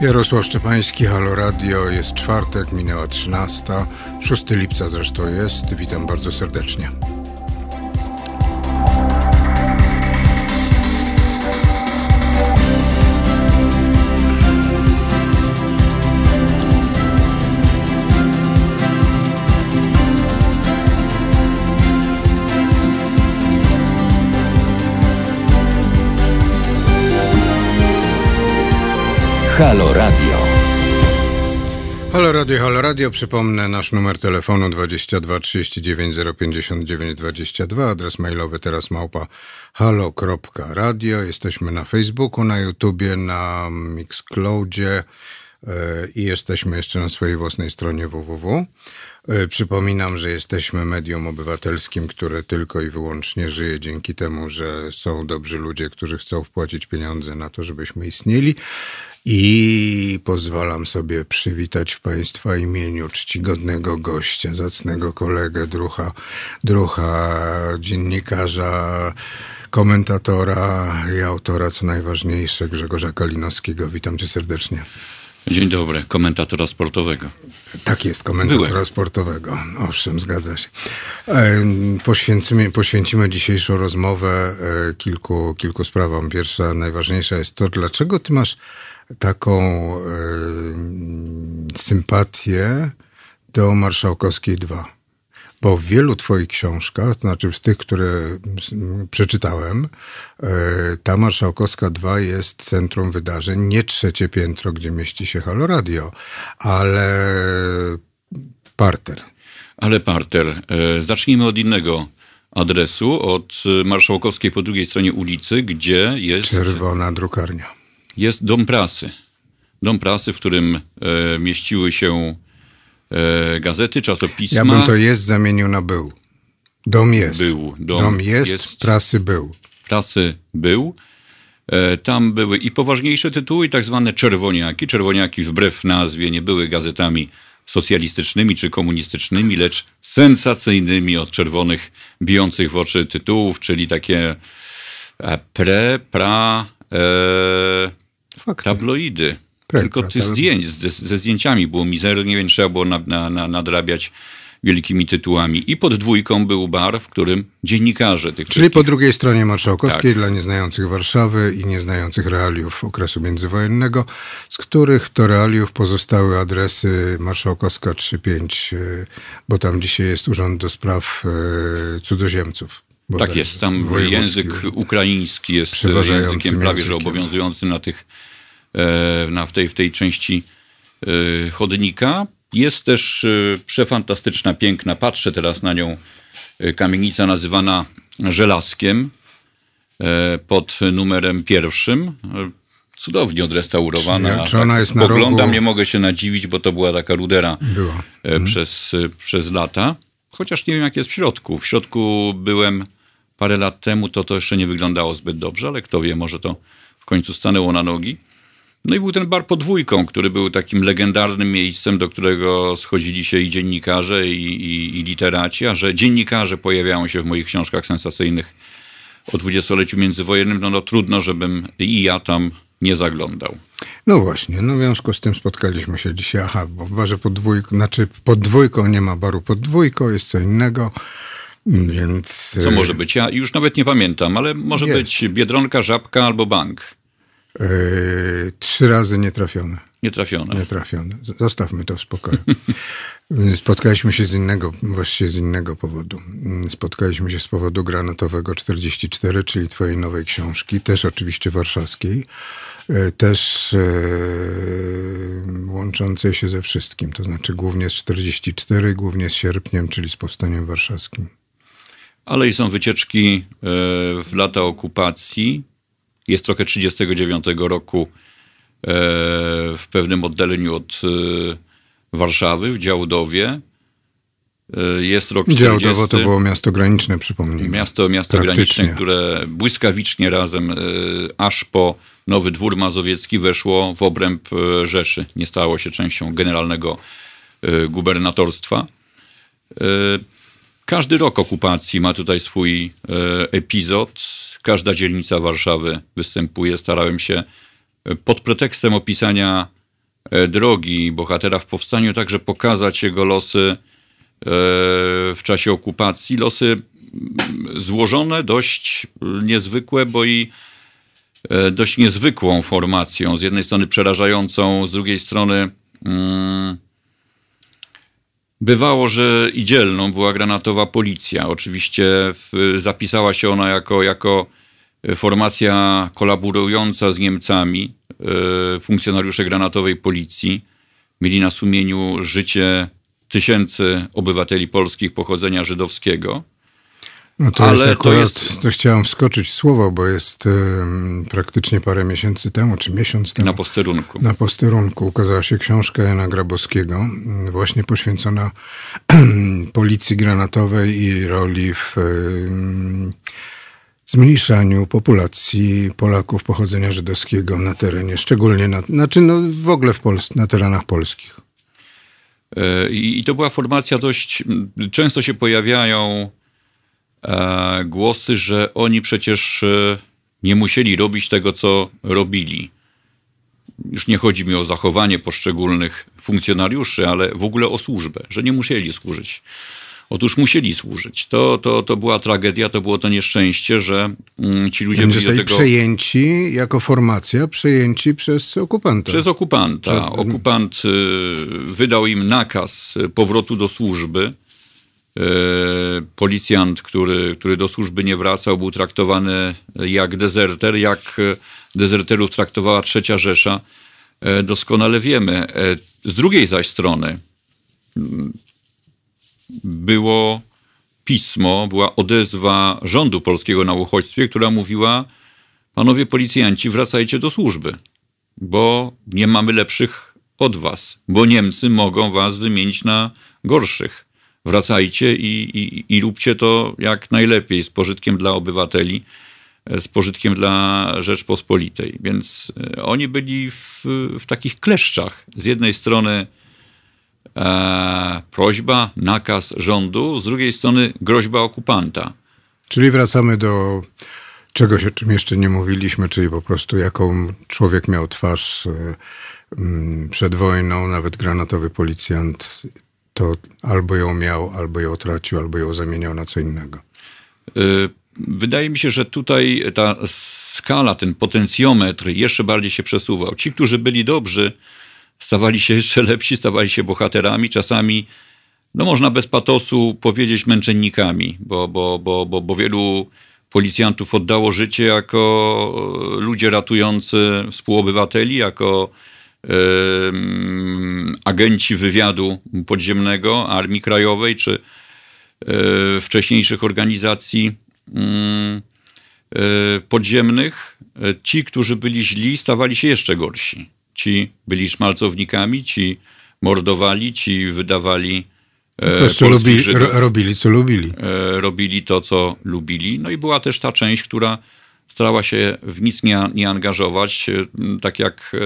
Jarosław Szczepański, Halo Radio, jest czwartek, minęła 13, 6 lipca zresztą jest. Witam bardzo serdecznie. Halo Radio. Halo Radio, Halo Radio. Przypomnę nasz numer telefonu 22 39 059 22, adres mailowy teraz małpa halo.radio. Jesteśmy na Facebooku, na YouTubie, na Mixcloudzie e, i jesteśmy jeszcze na swojej własnej stronie www. E, przypominam, że jesteśmy medium obywatelskim, które tylko i wyłącznie żyje dzięki temu, że są dobrzy ludzie, którzy chcą wpłacić pieniądze na to, żebyśmy istnieli. I pozwalam sobie przywitać w Państwa imieniu czcigodnego gościa, zacnego kolegę, drucha, drucha dziennikarza, komentatora i autora, co najważniejsze, Grzegorza Kalinowskiego. Witam Cię serdecznie. Dzień dobry, komentatora sportowego. Tak jest, komentatora Byłem. sportowego. Owszem, zgadza się. Poświęcimy, poświęcimy dzisiejszą rozmowę e, kilku, kilku sprawom. Pierwsza, najważniejsza jest to, dlaczego ty masz taką e, sympatię do Marszałkowskiej 2. Bo w wielu Twoich książkach, to znaczy z tych, które przeczytałem, e, ta Marszałkowska 2 jest centrum wydarzeń, nie trzecie piętro, gdzie mieści się Halo Radio, ale parter. Ale parter. E, zacznijmy od innego adresu, od Marszałkowskiej po drugiej stronie ulicy, gdzie jest... Czerwona drukarnia jest dom prasy. Dom prasy, w którym e, mieściły się e, gazety, czasopisma. Ja bym to jest zamienił na był. Dom jest. Był. Dom, dom jest, jest, prasy był. Prasy był. E, tam były i poważniejsze tytuły, i tak zwane czerwoniaki. Czerwoniaki wbrew nazwie nie były gazetami socjalistycznymi czy komunistycznymi, lecz sensacyjnymi od czerwonych, bijących w oczy tytułów, czyli takie e, pre, pra, e, tabloidy. Tylko tych zdjęć, ze zdjęciami było mizernie, więc trzeba było na, na, na, nadrabiać wielkimi tytułami. I pod dwójką był bar, w którym dziennikarze tych Czyli po drugiej stronie Marszałkowskiej tak. dla nieznających Warszawy i nieznających realiów okresu międzywojennego, z których to realiów pozostały adresy Marszałkowska 35, e, bo tam dzisiaj jest Urząd do Spraw e, Cudzoziemców. Tak jest, tam język ukraiński jest językiem prawie że obowiązującym na tych, na, w, tej, w tej części e, chodnika. Jest też e, przefantastyczna, piękna, patrzę teraz na nią, kamienica nazywana Żelazkiem pod numerem pierwszym. Cudownie odrestaurowana. Czy, ona jest tak, na Poglądam, rogu... nie mogę się nadziwić, bo to była taka rudera była. Przez, przez lata. Chociaż nie wiem, jak jest w środku. W środku byłem parę lat temu to to jeszcze nie wyglądało zbyt dobrze, ale kto wie, może to w końcu stanęło na nogi. No i był ten bar podwójką, który był takim legendarnym miejscem, do którego schodzili się i dziennikarze, i, i, i literaci, a że dziennikarze pojawiają się w moich książkach sensacyjnych o dwudziestoleciu międzywojennym, no, no trudno, żebym i ja tam nie zaglądał. No właśnie, no w związku z tym spotkaliśmy się dzisiaj. Aha, bo w barze podwójką, znaczy pod dwójką nie ma baru pod dwójką, jest co innego. Więc... Co może być? Ja już nawet nie pamiętam, ale może jest. być Biedronka, Żabka albo bank. Yy, trzy razy nietrafione. Nietrafione. Nietrafione. Zostawmy to w spokoju. Spotkaliśmy się z innego, właściwie z innego powodu. Spotkaliśmy się z powodu Granatowego 44, czyli twojej nowej książki, też oczywiście warszawskiej, yy, też yy, łączącej się ze wszystkim, to znaczy głównie z 44, głównie z sierpniem, czyli z powstaniem warszawskim ale i są wycieczki e, w lata okupacji. Jest trochę 39 roku e, w pewnym oddaleniu od e, Warszawy, w Działdowie. Jest rok 40. Działdowo to było miasto graniczne, przypomnijmy. Miasto, miasto graniczne, które błyskawicznie razem aż po Nowy Dwór Mazowiecki weszło w obręb Rzeszy. Nie stało się częścią generalnego gubernatorstwa. Każdy rok okupacji ma tutaj swój e, epizod. Każda dzielnica Warszawy występuje. Starałem się e, pod pretekstem opisania drogi bohatera w powstaniu, także pokazać jego losy w czasie okupacji. Losy złożone, dość niezwykłe, bo i dość niezwykłą formacją. Z jednej strony przerażającą, z drugiej strony mm, Bywało, że i dzielną była granatowa policja. Oczywiście zapisała się ona jako, jako formacja kolaborująca z Niemcami. E, funkcjonariusze granatowej policji mieli na sumieniu życie tysięcy obywateli polskich pochodzenia żydowskiego. No to Ale jest akurat, to, jest... to chciałem wskoczyć w słowo, bo jest y, praktycznie parę miesięcy temu, czy miesiąc temu. Na posterunku. Na posterunku ukazała się książka Jana Grabowskiego, właśnie poświęcona policji granatowej i roli w y, zmniejszaniu populacji Polaków pochodzenia żydowskiego na terenie, szczególnie na, znaczy no w ogóle w na terenach polskich. E, I to była formacja dość, często się pojawiają głosy, że oni przecież e, nie musieli robić tego, co robili. Już nie chodzi mi o zachowanie poszczególnych funkcjonariuszy, ale w ogóle o służbę, że nie musieli służyć. Otóż musieli służyć. To, to, to była tragedia, to było to nieszczęście, że mm, ci ludzie byli do tego... przejęci jako formacja, przejęci przez okupanta. Przez okupanta. Okupant y, wydał im nakaz powrotu do służby E, policjant, który, który do służby nie wracał, był traktowany jak dezerter, jak dezerterów traktowała trzecia Rzesza, e, doskonale wiemy. E, z drugiej zaś strony mm, było pismo, była odezwa rządu polskiego na uchodźstwie, która mówiła: Panowie policjanci, wracajcie do służby, bo nie mamy lepszych od was, bo Niemcy mogą was wymienić na gorszych wracajcie i, i, i róbcie to jak najlepiej, z pożytkiem dla obywateli, z pożytkiem dla Rzeczpospolitej. Więc e, oni byli w, w takich kleszczach. Z jednej strony e, prośba, nakaz rządu, z drugiej strony groźba okupanta. Czyli wracamy do czegoś, o czym jeszcze nie mówiliśmy, czyli po prostu jaką człowiek miał twarz e, przed wojną, nawet granatowy policjant to albo ją miał, albo ją tracił, albo ją zamieniał na co innego. Y, wydaje mi się, że tutaj ta skala, ten potencjometr jeszcze bardziej się przesuwał. Ci, którzy byli dobrzy, stawali się jeszcze lepsi, stawali się bohaterami, czasami, no można bez patosu powiedzieć, męczennikami, bo, bo, bo, bo, bo wielu policjantów oddało życie jako ludzie ratujący współobywateli, jako agenci wywiadu podziemnego Armii Krajowej czy e, wcześniejszych organizacji mm, e, podziemnych, e, ci, którzy byli źli, stawali się jeszcze gorsi. Ci byli szmalcownikami, ci mordowali, ci wydawali po prostu lubi, robili, co lubili. Robili to, co lubili. No i była też ta część, która starała się w nic nie, nie angażować, tak jak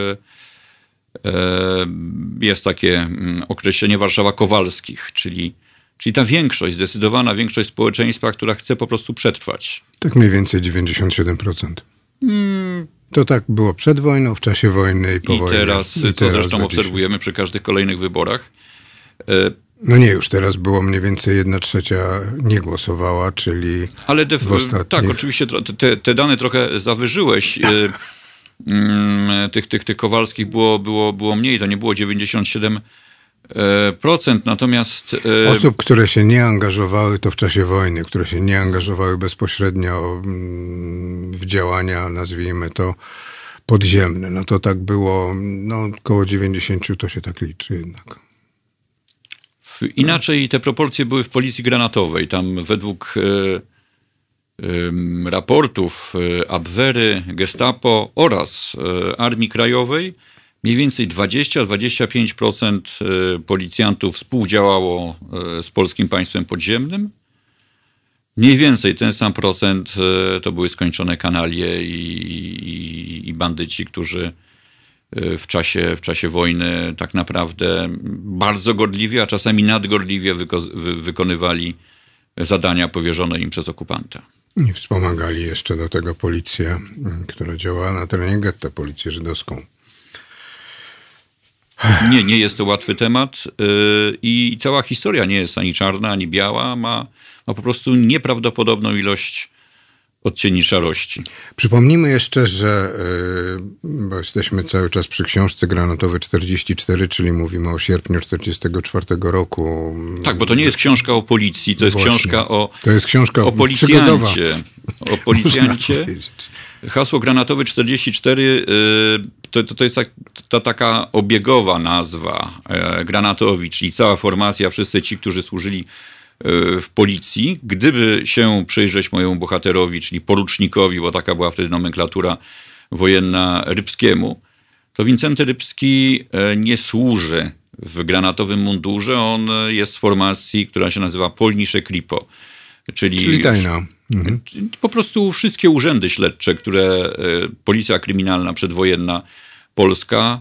jest takie mm, określenie Warszawa Kowalskich, czyli, czyli ta większość, zdecydowana większość społeczeństwa, która chce po prostu przetrwać. Tak mniej więcej 97%. Hmm. To tak było przed wojną, w czasie wojny i po I wojnie. Teraz, I teraz, co zresztą obserwujemy przy każdych kolejnych wyborach. E, no nie, już teraz było mniej więcej jedna trzecia nie głosowała, czyli. Ale def- ostatnich... tak, oczywiście te, te, dane trochę zawyżyłeś. E, Mm, tych, tych, tych Kowalskich było, było, było mniej, to nie było 97%, natomiast... E, Osób, które się nie angażowały to w czasie wojny, które się nie angażowały bezpośrednio mm, w działania, nazwijmy to, podziemne, no to tak było, no około 90 to się tak liczy jednak. Inaczej te proporcje były w policji granatowej. Tam według e, raportów e, Abwery, Gestapo oraz e, Armii Krajowej mniej więcej 20-25% e, policjantów współdziałało z polskim państwem podziemnym. Mniej więcej ten sam procent to były skończone kanalie i, i, i bandyci, którzy w czasie, w czasie wojny tak naprawdę bardzo gorliwie, a czasami nadgorliwie wyko wy wykonywali zadania powierzone im przez okupanta. I wspomagali jeszcze do tego policję, która działała na terenie getta, policję żydowską. Nie, nie jest to łatwy temat yy, i cała historia nie jest ani czarna, ani biała. Ma, ma po prostu nieprawdopodobną ilość odcieni szarości. Przypomnijmy jeszcze, że yy, bo jesteśmy cały czas przy książce Granatowe 44, czyli mówimy o sierpniu 44 roku. Tak, bo to nie jest książka o policji, to jest Właśnie. książka o To jest książka o policjancie. O policjancie. Hasło Granatowy 44 yy, to, to, to jest tak, ta taka obiegowa nazwa yy, Granatowicz, czyli cała formacja, wszyscy ci, którzy służyli E, w policji. Gdyby się przyjrzeć mojemu bohaterowi, czyli porucznikowi, bo taka była wtedy nomenklatura wojenna Rybskiemu, to Wincenty Rybski e, nie służy w granatowym mundurze. On jest z formacji, która się nazywa Polnisze Kripo. Czyli, czyli tajna. Mhm. Po prostu wszystkie urzędy śledcze, które e, policja kryminalna przedwojenna Polska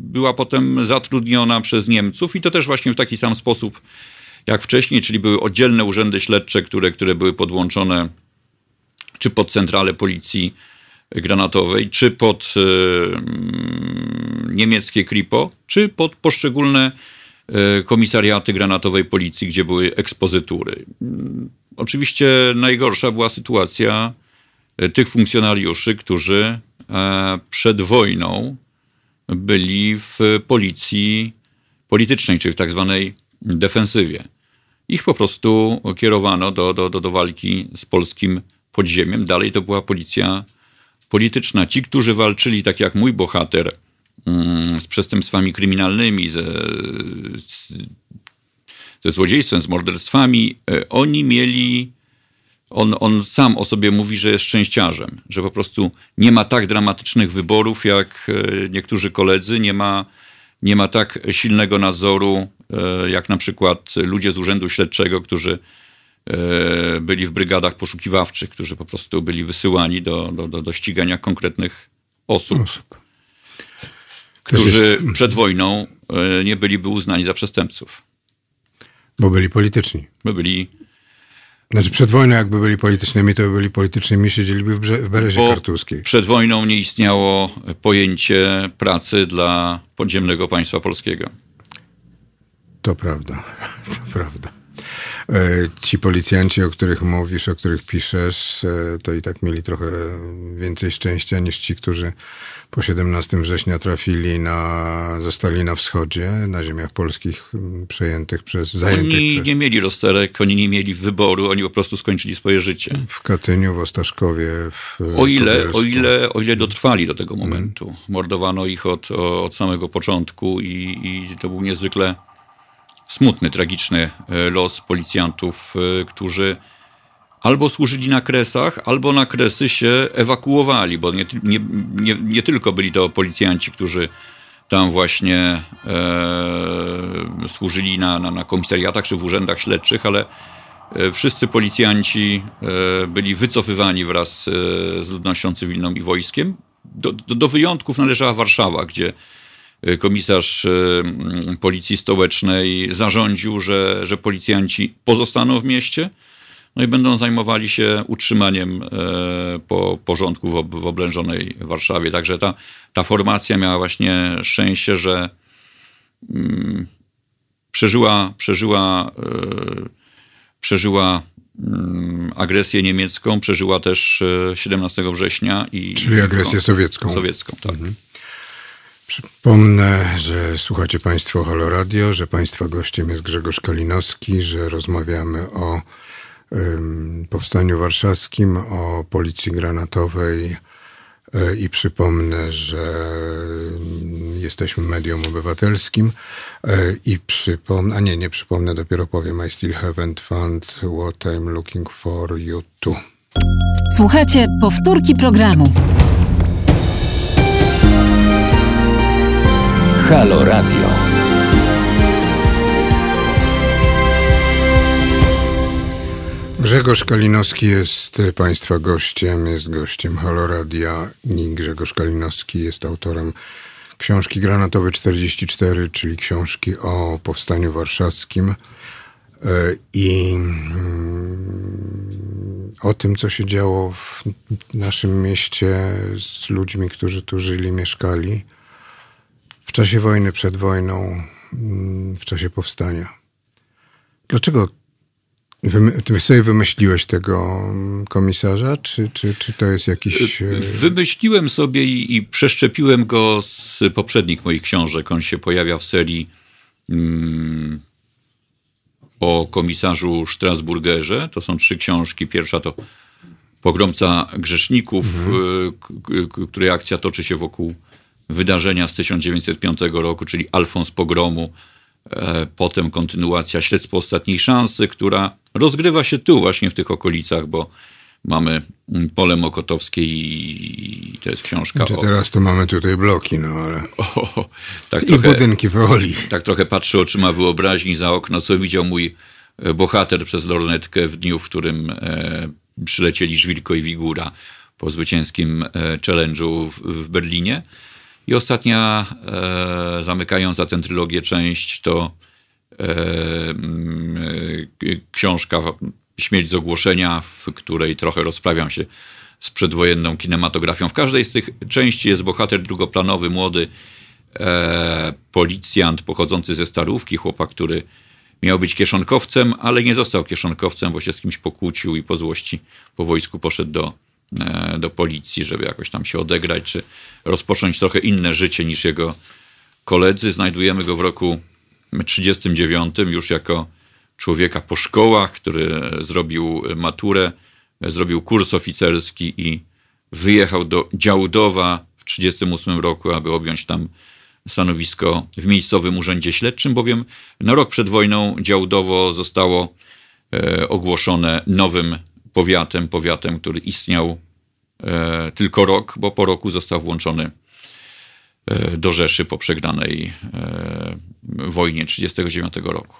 była potem zatrudniona przez Niemców i to też właśnie w taki sam sposób jak wcześniej, czyli były oddzielne urzędy śledcze, które, które były podłączone czy pod centralę policji granatowej, czy pod y, niemieckie KRIPO, czy pod poszczególne y, komisariaty granatowej policji, gdzie były ekspozytury. Y, oczywiście najgorsza była sytuacja tych funkcjonariuszy, którzy przed wojną byli w policji politycznej, czyli w tak zwanej defensywie ich po prostu kierowano do, do, do, do walki z polskim podziemiem. Dalej to była policja polityczna. Ci, którzy walczyli, tak jak mój bohater, mm, z przestępstwami kryminalnymi, ze, ze złodziejstwem, z morderstwami, e, oni mieli. On, on sam o sobie mówi, że jest szczęściarzem, że po prostu nie ma tak dramatycznych wyborów jak e, niektórzy koledzy, nie ma, nie ma tak silnego nadzoru jak na przykład ludzie z Urzędu Śledczego, którzy e, byli w brygadach poszukiwawczych, którzy po prostu byli wysyłani do, do, do, do ścigania konkretnych osób, osób. którzy jest... przed wojną e, nie byliby uznani za przestępców. Bo byli polityczni. Bo byli znaczy przed wojną jakby byli politycznymi, to by byli politycznymi, siedzieliby w, brze- w Berezie Bo Kartuskiej. przed wojną nie istniało pojęcie pracy dla podziemnego państwa polskiego. To prawda, to prawda. E, ci policjanci, o których mówisz, o których piszesz, e, to i tak mieli trochę więcej szczęścia niż ci, którzy po 17 września trafili na, zostali na wschodzie, na ziemiach polskich przejętych przez zajętych. Oni przez... nie mieli rozterek, oni nie mieli wyboru, oni po prostu skończyli swoje życie. W Katyniu, w Ostaszkowie, w o ile, o ile, o ile dotrwali do tego momentu. Hmm. Mordowano ich od, od samego początku i, i to był niezwykle smutny, tragiczny e, los policjantów, e, którzy albo służyli na kresach, albo na kresy się ewakuowali, bo nie, nie, nie, nie tylko byli to policjanci, którzy tam właśnie e, służyli na, na, na komisariatach czy w urzędach śledczych, ale e, wszyscy policjanci e, byli wycofywani wraz z ludnością cywilną i wojskiem. Do, do, do wyjątków należała Warszawa, gdzie komisarz y, Policji Stołecznej zarządził, że, że policjanci pozostaną w mieście no i będą zajmowali się utrzymaniem e, po, porządku w, w oblężonej Warszawie. Także ta, ta formacja miała właśnie szczęście, że mm, przeżyła, przeżyła, e, przeżyła mm, agresję niemiecką, przeżyła też 17 e, września. I, Czyli agresję sowiecką. Sowiecką, tak. Mhm. Przypomnę, że słuchacie Państwo Halo Radio, że Państwa gościem jest Grzegorz Kalinowski, że rozmawiamy o Powstaniu Warszawskim, o Policji Granatowej e, i przypomnę, że jesteśmy medium obywatelskim e, i przypomnę, a nie, nie przypomnę, dopiero powiem I still haven't found what I'm looking for you to. Słuchajcie powtórki programu. Halo Radio. Grzegorz Kalinowski jest Państwa gościem, jest gościem Halo Radia. Grzegorz Kalinowski jest autorem książki Granatowy 44, czyli książki o Powstaniu Warszawskim. E, i mm, o tym, co się działo w naszym mieście z ludźmi, którzy tu żyli, mieszkali czasie wojny, przed wojną, mm, w czasie powstania. Dlaczego ty sobie wymyśliłeś tego komisarza, czy, czy, czy to jest jakiś. E, wymyśliłem sobie i, i przeszczepiłem go z poprzednich moich książek. On się pojawia w serii mm, o komisarzu Strasburgerze. To są trzy książki. Pierwsza to Pogromca Grzeszników, mhm. której akcja toczy się wokół wydarzenia z 1905 roku, czyli Alfons Pogromu. E, potem kontynuacja Śledztwo Ostatniej Szansy, która rozgrywa się tu właśnie w tych okolicach, bo mamy pole mokotowskie i to jest książka znaczy, o... Teraz to mamy tutaj bloki, no ale... O, tak I trochę, budynki Oli. Tak trochę patrzę oczyma wyobraźni za okno, co widział mój e, bohater przez lornetkę w dniu, w którym e, przylecieli Żwirko i Wigura po zwycięskim e, challenge'u w, w, Berlinie. I ostatnia, e, zamykająca tę trylogię część, to e, książka Śmierć z ogłoszenia, w której trochę rozprawiam się z przedwojenną kinematografią. W każdej z tych części jest bohater drugoplanowy, młody e, policjant pochodzący ze Starówki, chłopak, który miał być kieszonkowcem, ale nie został kieszonkowcem, bo się z kimś pokłócił i po złości po wojsku poszedł do, e, do policji, żeby jakoś tam się odegrać, czy rozpocząć trochę inne życie niż jego koledzy. Znajdujemy go w roku 1939 już jako człowieka po szkołach, który zrobił maturę, zrobił kurs oficerski i wyjechał do Działdowa w 1938 roku, aby objąć tam stanowisko w miejscowym urzędzie śledczym, bowiem na rok przed wojną Działdowo zostało e, ogłoszone nowym powiatem, powiatem, który istniał e, tylko rok, bo po roku został włączony e, do Rzeszy po przegranej wojnie 1939 roku.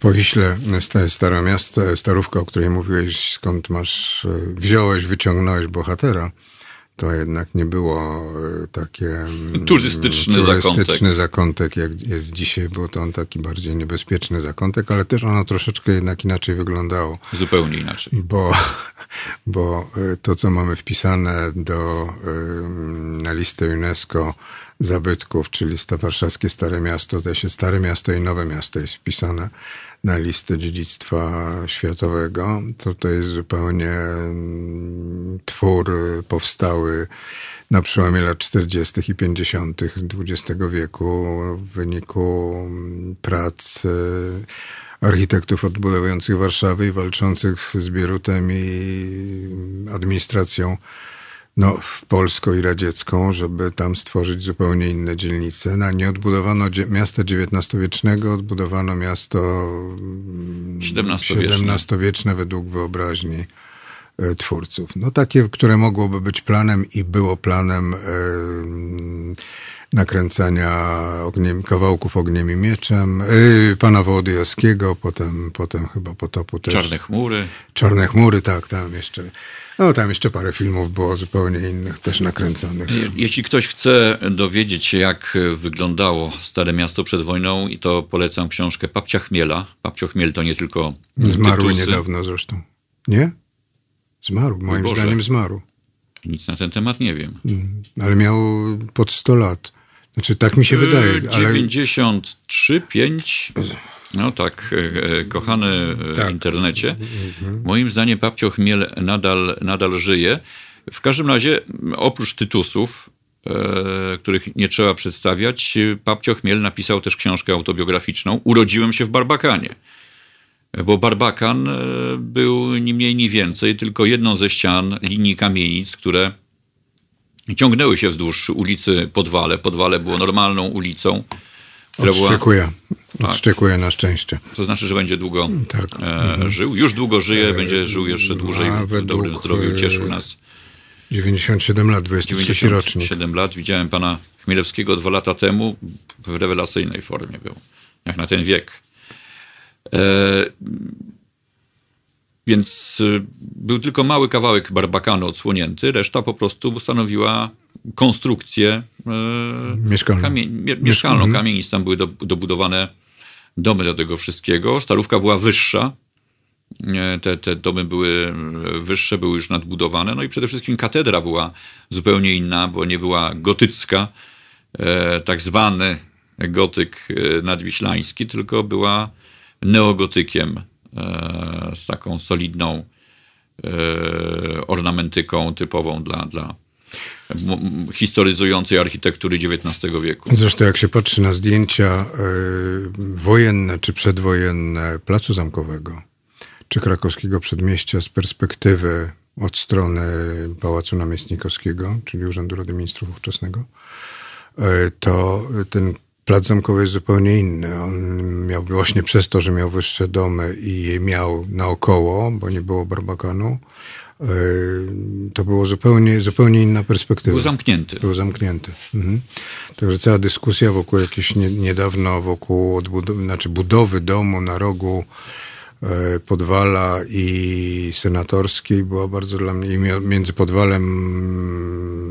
Po Wiśle, stare miasto, starówka, o której mówiłeś, skąd masz, wziąłeś, wyciągnąłeś bohatera, to jednak nie było e, takie mm, turystyczny, turystyczny zakątek. zakątek, jak jest dzisiaj, był to on taki bardziej niebezpieczny zakątek, ale też ono troszeczkę jednak inaczej wyglądało. Zupełnie inaczej. Bo, bo e, to, co mamy wpisane do, e, na listę UNESCO zabytków, czyli warszawskie Stare Miasto, zdaje się Stare Miasto i Nowe Miasto jest wpisane na listę dziedzictwa światowego. To to jest zupełnie mm, twór powstały na przełomie lat 40. i 50. XX wieku w wyniku mm, prac y, architektów odbudowujących Warszawę i walczących z Bierutem i administracją no, polską i radziecką, żeby tam stworzyć zupełnie inne dzielnice. Na, nie odbudowano miasta XIX-wiecznego, odbudowano miasto XVII-wieczne według wyobraźni e, twórców. No takie, które mogłoby być planem i było planem e, nakręcania ogniem, kawałków ogniem i mieczem, e, pana Wołodyjowskiego, potem, potem chyba potopu też. Czarne chmury. Czarne chmury, tak, tam jeszcze no tam jeszcze parę filmów było zupełnie innych, też nakręconych. Jeśli ktoś chce dowiedzieć się, jak wyglądało Stare Miasto przed wojną, i to polecam książkę Papcia Chmiela. Papcio Chmiel to nie tylko Zmarł niedawno zresztą. Nie? Zmarł, moim Boże. zdaniem zmarł. Nic na ten temat nie wiem. Mm, ale miał pod 100 lat. Znaczy, tak mi się yy, wydaje. 93, ale... 5. No tak, e, e, kochany e, tak. internecie. Moim zdaniem Papcio Chmiel nadal, nadal żyje. W każdym razie, oprócz tytusów, których nie trzeba przedstawiać, Papcio Chmiel napisał też książkę autobiograficzną Urodziłem się w Barbakanie. Bo Barbakan był ni mniej, ni więcej tylko jedną ze ścian linii kamienic, które ciągnęły się wzdłuż ulicy Podwale. Podwale było normalną ulicą Odszczekuje. Była... Odszczekuje tak. na szczęście. To znaczy, że będzie długo tak. e, mhm. żył. Już długo żyje, e, będzie żył jeszcze dłużej w dobrym zdrowiu. Cieszył nas. 97 lat, 23 97 rocznik. 7 lat. Widziałem pana Chmielewskiego dwa lata temu w rewelacyjnej formie był. Jak na ten wiek. E, więc e, był tylko mały kawałek barbakanu odsłonięty, reszta po prostu stanowiła konstrukcję e, mieszkalną. Kamie, mieszkalną. Mhm. Kamienic tam były do, dobudowane domy do tego wszystkiego. Stalówka była wyższa. Te, te domy były wyższe, były już nadbudowane. No i przede wszystkim katedra była zupełnie inna, bo nie była gotycka, tak zwany gotyk nadwiślański, tylko była neogotykiem z taką solidną ornamentyką typową dla, dla historyzującej architektury XIX wieku. Zresztą jak się patrzy na zdjęcia wojenne czy przedwojenne Placu Zamkowego, czy krakowskiego przedmieścia z perspektywy od strony Pałacu Namiestnikowskiego, czyli Urzędu Rady Ministrów ówczesnego, e, to ten plac zamkowy jest zupełnie inny. On miał właśnie przez to, że miał wyższe domy i miał naokoło, bo nie było barbakanu, e, to było zupełnie, zupełnie inna perspektywa. Był zamknięty. Był zamknięty. Mhm. Także cała dyskusja wokół jakieś nie, niedawno wokół odbudowy, znaczy budowy domu na rogu E, Podwala i Senatorskiej była bardzo dla mnie, między Podwalem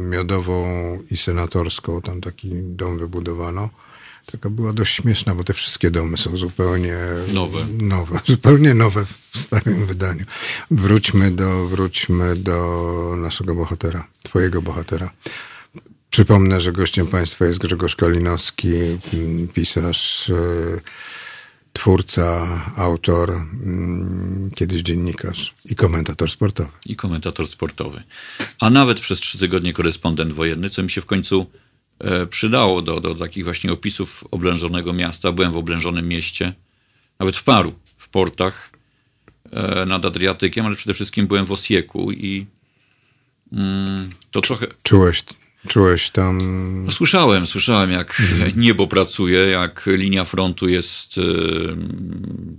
Miodową i Senatorską, tam taki dom wybudowano. Taka była dość śmieszna, bo te wszystkie domy są zupełnie nowe. nowe zupełnie nowe w starym wydaniu. Wróćmy do, wróćmy do naszego bohatera, twojego bohatera. Przypomnę, że gościem państwa jest Grzegorz Kalinowski, pisarz, e, twórca, autor, mm, kiedyś dziennikarz i komentator sportowy. I komentator sportowy. A nawet przez trzy tygodnie korespondent wojenny, co mi się w końcu przydało do, do takich właśnie opisów oblężonego miasta. Byłem w oblężonym mieście, nawet w paru, w portach e, nad Adriatykiem, ale przede wszystkim byłem w Osieku i mm, to trochę... Czułeś Czułeś tam. No, słyszałem, słyszałem, jak mhm. niebo pracuje, jak linia frontu jest e,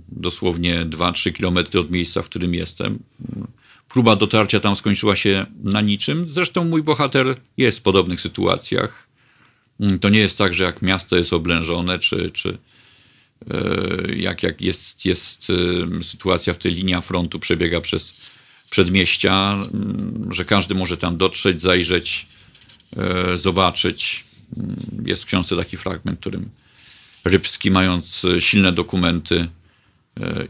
dosłownie 2-3 kilometry od miejsca, w którym jestem. Próba dotarcia tam skończyła się na niczym. Zresztą mój bohater jest w podobnych sytuacjach. Mm, to nie jest tak, że jak miasto jest oblężone, czy, czy e, jak, jak jest, jest e, sytuacja w tej linia frontu przebiega przez przedmieścia, mm, że każdy może tam dotrzeć, zajrzeć E, zobaczyć. Jest w książce taki fragment, którym Rybski, mając silne dokumenty,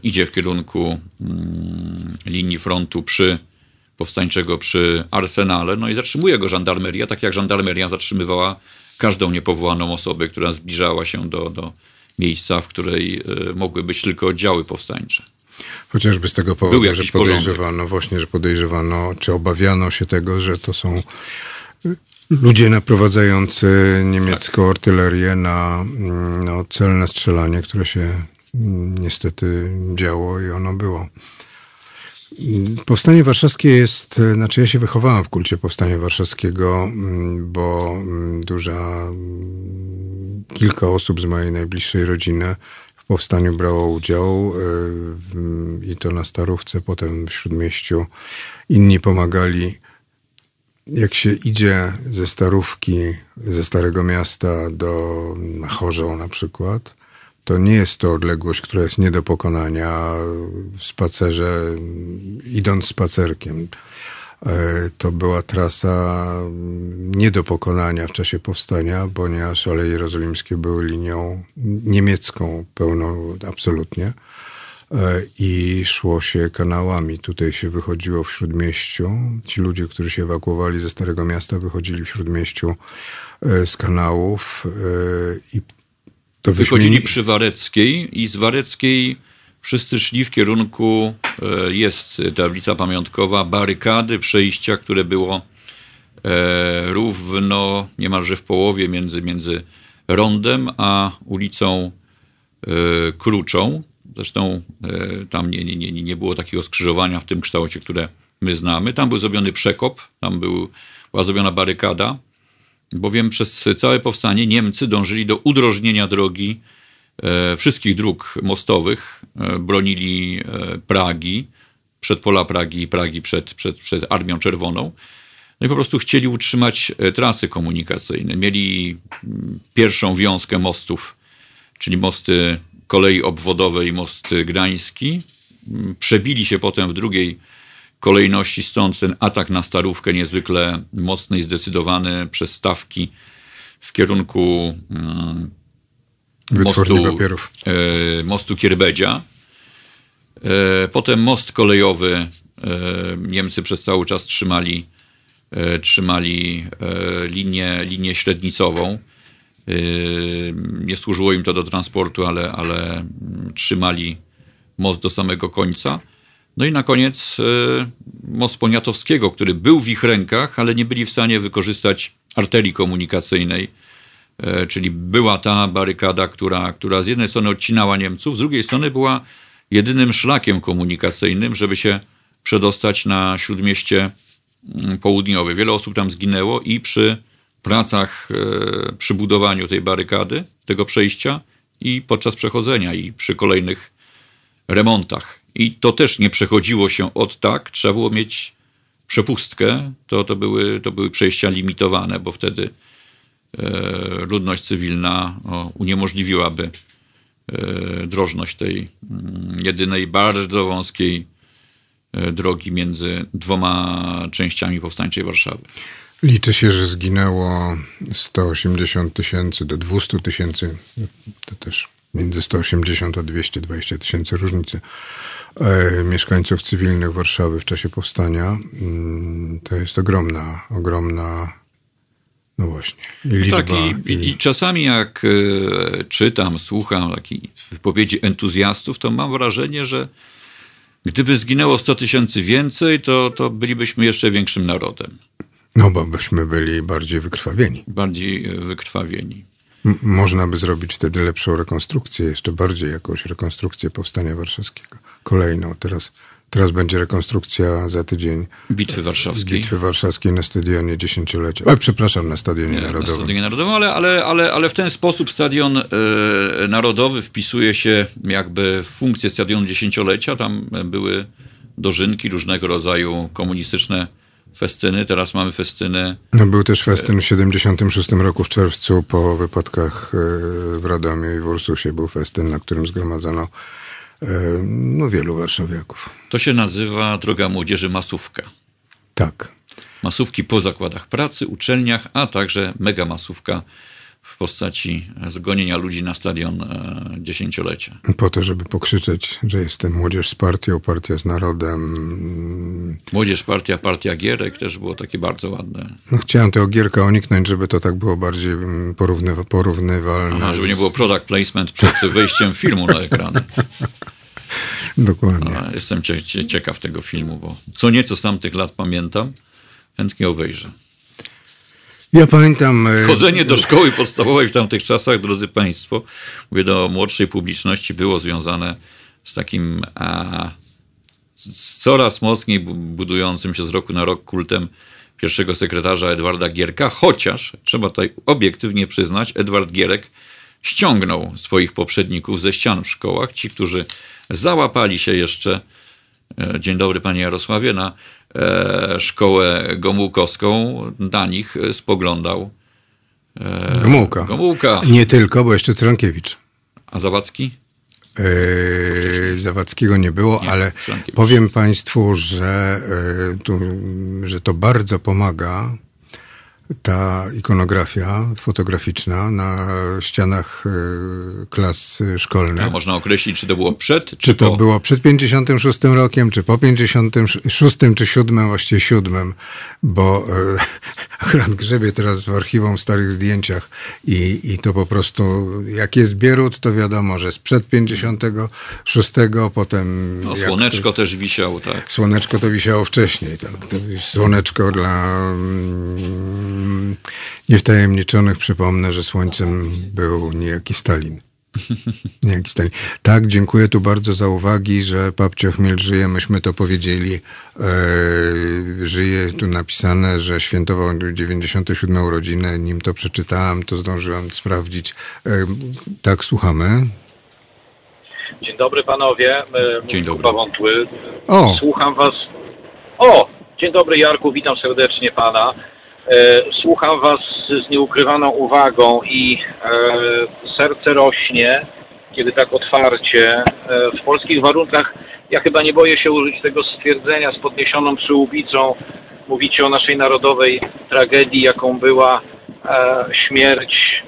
idzie w kierunku mm, linii frontu przy powstańczego przy Arsenale, no i zatrzymuje go żandarmeria, tak jak żandarmeria zatrzymywała każdą niepowołaną osobę, która zbliżała się do, do miejsca, w której e, mogły być tylko oddziały powstańcze. Chociażby z tego powodu, że podejrzewano, porządek. właśnie, że podejrzewano, czy obawiano się tego, że to są ludzie naprowadzający niemiecką tak. artylerię na no, celne strzelanie, które się mm, niestety działo i ono było. Powstanie warszawskie jest, znaczy ja się wychowałem w kulcie Powstania Warszawskiego, mm, bo mm, duża, kilka osób z mojej najbliższej rodziny w powstaniu brało udział y, i to na Starówce, potem w Śródmieściu. Inni pomagali jak się idzie ze Starówki, ze Starego Miasta do Chorzą na przykład, to nie jest to odległość, która jest nie do pokonania w spacerze, idąc spacerkiem. E, to była trasa nie do pokonania w czasie powstania, ponieważ Aleje Jerozolimskie były linią niemiecką pełną absolutnie. E, i szło się kanałami. Tutaj się wychodziło w śródmieściu. Ci ludzie, którzy się ewakuowali ze Starego Miasta, wychodzili w śródmieściu e, z kanałów i to Wychodzili przy Wareckiej i z Wareckiej wszyscy szli w kierunku, jest tablica pamiątkowa, barykady, przejścia, które było równo, niemalże w połowie między, między Rondem a ulicą Kruczą. Zresztą e, tam nie, nie, nie, nie było takiego skrzyżowania w tym kształcie, które my znamy. Tam był zrobiony przekop, tam był, była zrobiona barykada, bowiem przez całe powstanie Niemcy dążyli do udrożnienia drogi e, wszystkich dróg mostowych, e, bronili Pragi, przedpola Pragi i Pragi przed, przed, przed Armią Czerwoną. No i po prostu chcieli utrzymać trasy komunikacyjne. Mieli mm, pierwszą wiązkę mostów, czyli mosty kolei obwodowej most gdański. Przebili się potem w drugiej kolejności, stąd ten atak na Starówkę niezwykle mocny i zdecydowany przez stawki w kierunku mm, mostu, papierów. E, mostu Kierbedzia. E, potem most kolejowy e, Niemcy przez cały czas trzymali, trzymali linię, linię średnicową. Nie służyło im to do transportu, ale, ale trzymali most do samego końca. No i na koniec most Poniatowskiego, który był w ich rękach, ale nie byli w stanie wykorzystać arterii komunikacyjnej, czyli była ta barykada, która, która z jednej strony odcinała Niemców, z drugiej strony była jedynym szlakiem komunikacyjnym, żeby się przedostać na śródmieście mm, południowe. Wiele osób tam zginęło i przy pracach, e, przy budowaniu tej barykady, tego przejścia i podczas przechodzenia i przy kolejnych remontach. I to też nie przechodziło się od tak, trzeba było mieć przepustkę. To, to, były, to były przejścia limitowane, bo wtedy e, ludność cywilna uniemożliwiłaby e, drożność tej mm, jedynej bardzo wąskiej E, drogi między dwoma częściami powstańczej Warszawy. Liczy się, że zginęło 180 tysięcy do 200 tysięcy, to też między 180 a 220 tysięcy różnicy mieszkańców cywilnych Warszawy w czasie powstania. Mm, to jest ogromna, ogromna no właśnie. I liczba, tak, i, i... i, czasami jak e, czytam, słucham takich wypowiedzi entuzjastów, to mam wrażenie, że Gdyby zginęło 100 tysięcy więcej, to, to bylibyśmy jeszcze większym narodem. No bo byśmy byli bardziej wykrwawieni. Bardziej e, wykrwawieni. M można by zrobić wtedy lepszą rekonstrukcję, jeszcze bardziej jakąś rekonstrukcję Powstania Warszawskiego. Kolejną. Teraz Teraz będzie rekonstrukcja za tydzień. Bitwy Warszawskiej. Bitwy Warszawskiej na stadionie dziesięciolecia. A, przepraszam, na Stadionie Nie, Narodowym. Na Stadionie Narodowym, ale, ale, ale, ale w ten sposób Stadion e, Narodowy wpisuje się jakby w funkcję Stadionu Dziesięciolecia. Tam były dożynki, różnego rodzaju komunistyczne festyny. Teraz mamy festyny. No, był też festyn w 76 roku w czerwcu po wypadkach e, w Radomiu i w Ursusie. Był festyn, na którym zgromadzono no, wielu warszawiaków. To się nazywa Droga Młodzieży Masówka. Tak. Masówki po zakładach pracy, uczelniach, a także mega masówka postaci zgonienia ludzi na stadion e, dziesięciolecia. Po to, żeby pokrzyczeć, że jestem młodzież z partią, partia z narodem. Młodzież, partia, partia Gierek też było takie bardzo ładne. No, chciałem tego Gierka uniknąć, żeby to tak było bardziej porównywa porównywalne. Aha, żeby nie było product placement przed wejściem filmu na ekran. Dokładnie. A jestem ciekaw tego filmu, bo co nieco z tamtych lat pamiętam, chętnie obejrzę. Ja pamiętam. E, Chodzenie do szkoły podstawowej w tamtych czasach, drodzy Państwo, mówię do młodszej publiczności, było związane z takim a, z coraz mocniej budującym się z roku na rok kultem pierwszego sekretarza Edwarda Gierka, chociaż trzeba tutaj obiektywnie przyznać, Edward Gierek ściągnął swoich poprzedników ze ścian w szkołach. Ci, którzy załapali się jeszcze, dzień dobry panie Jarosławie, na e, szkołę gomułkowską, na nich spoglądał e, Gomułka. Gomułka. Nie tylko, bo jeszcze Cyrankiewicz. A Zawadzki? Yy, Zawadzkiego nie było, nie, ale powiem Państwu, że, yy, tu, że to bardzo pomaga ta ikonografia fotograficzna na ścianach e, klas szkolnych. A można określić, czy to było przed, czy, czy to po? było przed 56 rokiem, czy po 56, czy 7, właściwie 7, bo e, akurat grzebie teraz w archiwum w starych zdjęciach i, i to po prostu, jak jest Bierut, to wiadomo, że sprzed 56, potem... No, słoneczko też wisiało, tak. Słoneczko to wisiało wcześniej, tak. To słoneczko dla mm, niewtajemniczonych przypomnę, że słońcem był niejaki Stalin. Niejaki Stalin. Tak, dziękuję tu bardzo za uwagi, że Papcio Chmiel żyje, myśmy to powiedzieli. E, żyje tu napisane, że świętował 97 urodziny. Nim to przeczytałem, to zdążyłem sprawdzić. E, tak, słuchamy. Dzień dobry panowie. E, dzień dobry. Wątły. O! Słucham was. O! Dzień dobry Jarku, witam serdecznie pana. E, słucham Was z nieukrywaną uwagą i e, serce rośnie, kiedy tak otwarcie. E, w polskich warunkach ja chyba nie boję się użyć tego stwierdzenia z podniesioną przyłbicą. Mówicie o naszej narodowej tragedii, jaką była śmierć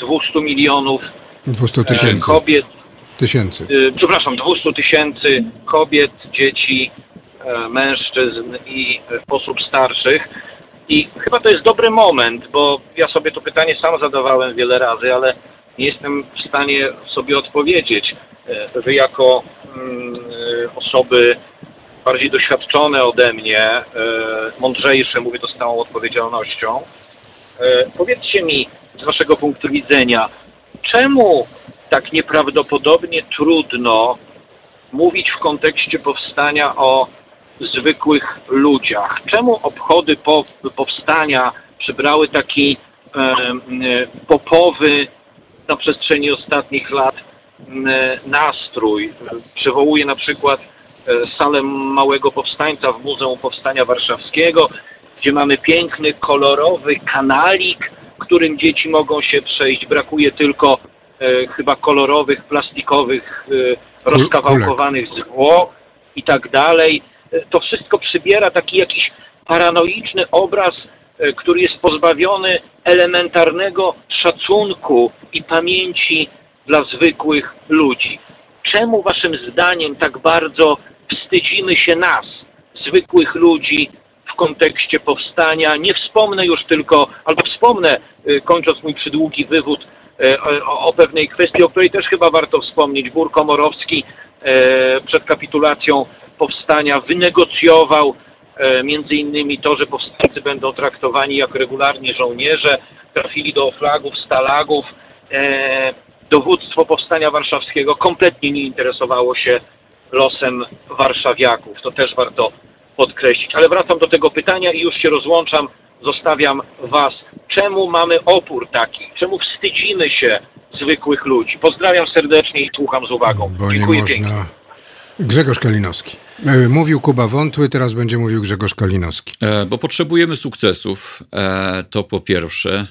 200 milionów 200 tysięcy. kobiet. Tysięcy. Przepraszam, 200 tysięcy kobiet, dzieci, mężczyzn i osób starszych. I chyba to jest dobry moment, bo ja sobie to pytanie sam zadawałem wiele razy, ale nie jestem w stanie sobie odpowiedzieć. Wy jako mm, osoby bardziej doświadczone ode mnie, mądrzejsze, mówię to z całą odpowiedzialnością, powiedzcie mi z waszego punktu widzenia, czemu tak nieprawdopodobnie trudno mówić w kontekście powstania o zwykłych ludziach. Czemu obchody po, powstania przybrały taki e, popowy na przestrzeni ostatnich lat nastrój? Przywołuję na przykład e, salę Małego Powstańca w Muzeum Powstania Warszawskiego, gdzie mamy piękny, kolorowy kanalik, którym dzieci mogą się przejść. Brakuje tylko e, chyba kolorowych, plastikowych, e, rozkawałkowanych zwłok i tak dalej. E, to wszystko przybiera taki jakiś paranoiczny obraz, e, który jest pozbawiony elementarnego szacunku i pamięci dla zwykłych ludzi. Czemu waszym zdaniem tak bardzo wstydzimy się nas, zwykłych ludzi, w kontekście powstania? Nie wspomnę już tylko, albo wspomnę, e, kończąc mój przydługi wywód, o, o pewnej kwestii, o której też chyba warto wspomnieć. Bór Komorowski przed kapitulacją powstania wynegocjował e, między innymi to, że powstańcy będą traktowani jak regularnie żołnierze, trafili do flagów, stalagów. E, dowództwo powstania warszawskiego kompletnie nie interesowało się losem warszawiaków. To też warto podkreślić. Ale wracam do tego pytania i już się rozłączam. Zostawiam Was. Czemu mamy opór taki? Czemu wstydzimy się zwykłych ludzi? Pozdrawiam serdecznie i słucham z uwagą. Bo Dziękuję można... pięknie. Grzegorz Kalinowski. E, mówił Kuba Wątły, teraz będzie mówił Grzegorz Kalinowski. E, bo potrzebujemy sukcesów, e, to po pierwsze,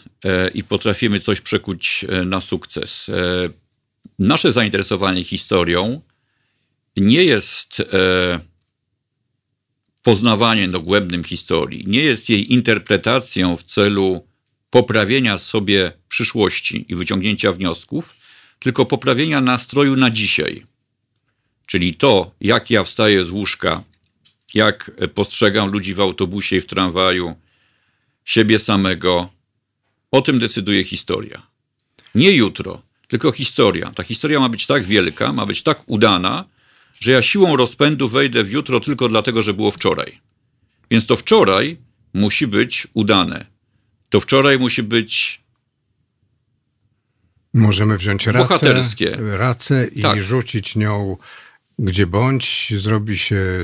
i potrafimy coś przekuć na sukces. Nasze zainteresowanie historią nie jest poznawaniem dogłębnym historii, nie jest jej interpretacją w celu poprawienia sobie przyszłości i wyciągnięcia wniosków, tylko poprawienia nastroju na dzisiaj Czyli to, jak ja wstaję z łóżka, jak postrzegam ludzi w autobusie i w tramwaju, siebie samego, o tym decyduje historia. Nie jutro, tylko historia. Ta historia ma być tak wielka, ma być tak udana, że ja siłą rozpędu wejdę w jutro tylko dlatego, że było wczoraj. Więc to wczoraj musi być udane. To wczoraj musi być. Możemy wziąć racę, bohaterskie. racę i tak. rzucić nią gdzie bądź, zrobi się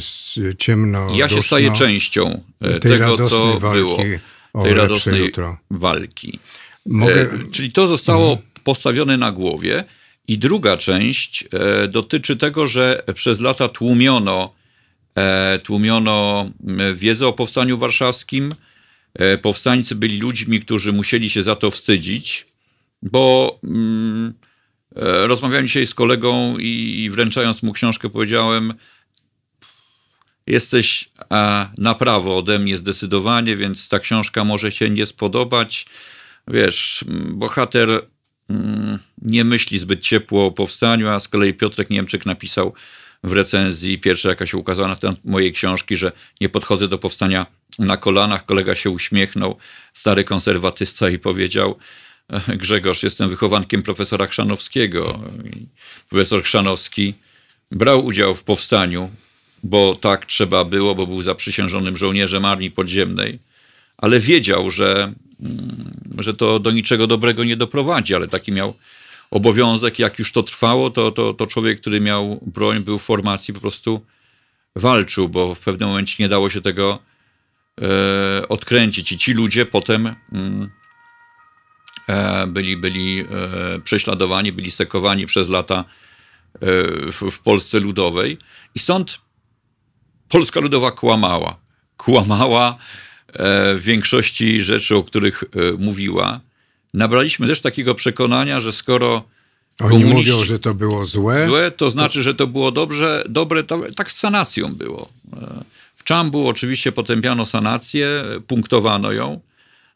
ciemno. Ja się staję częścią e, tego, co było. Tej radosnej jutro. walki. Mogę... E, czyli to zostało mhm. postawione na głowie. I druga część e, dotyczy tego, że przez lata tłumiono, tłumiono wiedzę o powstaniu warszawskim. Powstańcy byli ludźmi, którzy musieli się za to wstydzić, bo mm, rozmawiałem dzisiaj z kolegą i wręczając mu książkę powiedziałem, jesteś na prawo ode mnie zdecydowanie, więc ta książka może się nie spodobać. Wiesz, bohater mm, nie myśli zbyt ciepło o powstaniu, a z kolei Piotrek Niemczyk napisał w recenzji, pierwsza jaka się ukazała na temat mojej książki, że nie podchodzę do powstania na kolanach. Kolega się uśmiechnął, stary konserwatysta i powiedział, Grzegorz, jestem wychowankiem profesora Chrzanowskiego. Profesor Chrzanowski brał udział w powstaniu, bo tak trzeba było, bo był zaprzysiężonym żołnierzem Armii Podziemnej, ale wiedział, że, mm, że to do niczego dobrego nie doprowadzi, ale taki miał obowiązek. Jak już to trwało, to, to, to człowiek, który miał broń, był w formacji, po prostu walczył, bo w pewnym momencie nie dało się tego e, odkręcić. I ci ludzie potem. E, byli, byli e, prześladowani, byli sekowani przez lata e, w, w Polsce Ludowej. I stąd Polska Ludowa kłamała. Kłamała w większości rzeczy, o których mówiła. Nabraliśmy też takiego przekonania, że skoro oni mówią, że to było złe. Złe to znaczy, że to było dobrze, dobre, to, tak z sanacją było. W Czambu oczywiście potępiano sanację, punktowano ją,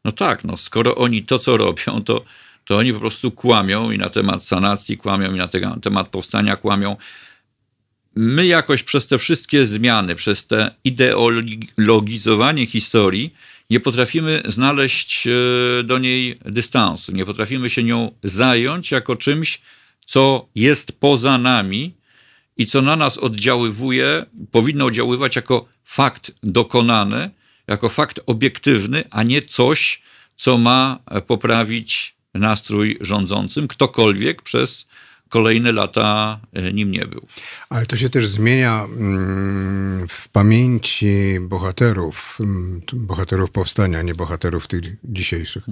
no tak, no skoro oni to, co robią, to, to oni po prostu kłamią i na temat sanacji kłamią, i na temat powstania kłamią. My jakoś przez te wszystkie zmiany, przez te ideologizowanie historii, nie potrafimy znaleźć e, do niej dystansu, nie potrafimy się nią zająć jako czymś, co jest poza nami i co na nas oddziaływuje, powinno oddziaływać jako fakt dokonany, jako fakt obiektywny, a nie coś, co ma poprawić nastrój rządzącym, ktokolwiek przez kolejne lata e, nim nie był. Ale to się też zmienia mm, w pamięci bohaterów, mm, bohaterów powstania, nie bohaterów tych dzisiejszych.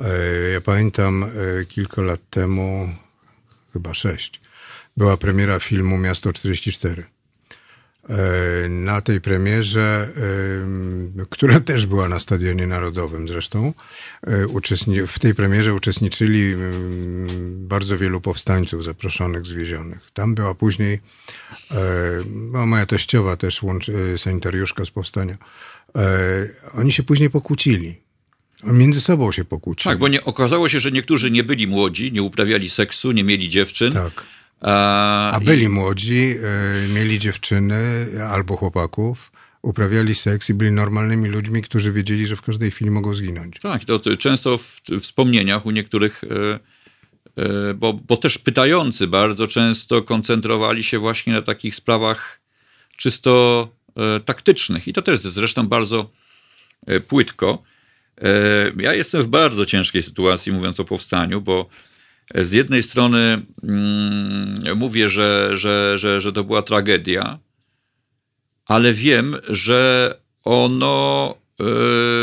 E, ja pamiętam e, kilka lat temu, chyba sześć, była premiera filmu Miasto 44. E, na tej premierze, która też była na Stadionie Narodowym zresztą, e, w tej premierze uczestniczyli bardzo wielu powstańców zaproszonych, zwiezionych. Tam była później moja teściowa też, e, sanitariuszka z powstania. Oni się później pokłócili. Między sobą się pokłócili. Tak, bo nie, okazało się, że niektórzy nie byli młodzi, nie uprawiali seksu, nie mieli dziewczyn. Tak a byli i... młodzi, e, mieli dziewczyny albo chłopaków, uprawiali seks i byli normalnymi ludźmi, którzy wiedzieli, że w każdej chwili mogą zginąć. Tak, to, to często w, w wspomnieniach u niektórych, e, e, bo, bo też pytający bardzo często koncentrowali się właśnie na takich sprawach czysto taktycznych. I to też zresztą bardzo płytko. Ja jestem w bardzo ciężkiej sytuacji, mówiąc o powstaniu, bo z jednej strony mm, mówię, że, że, że, że to była tragedia, ale wiem, że ono y,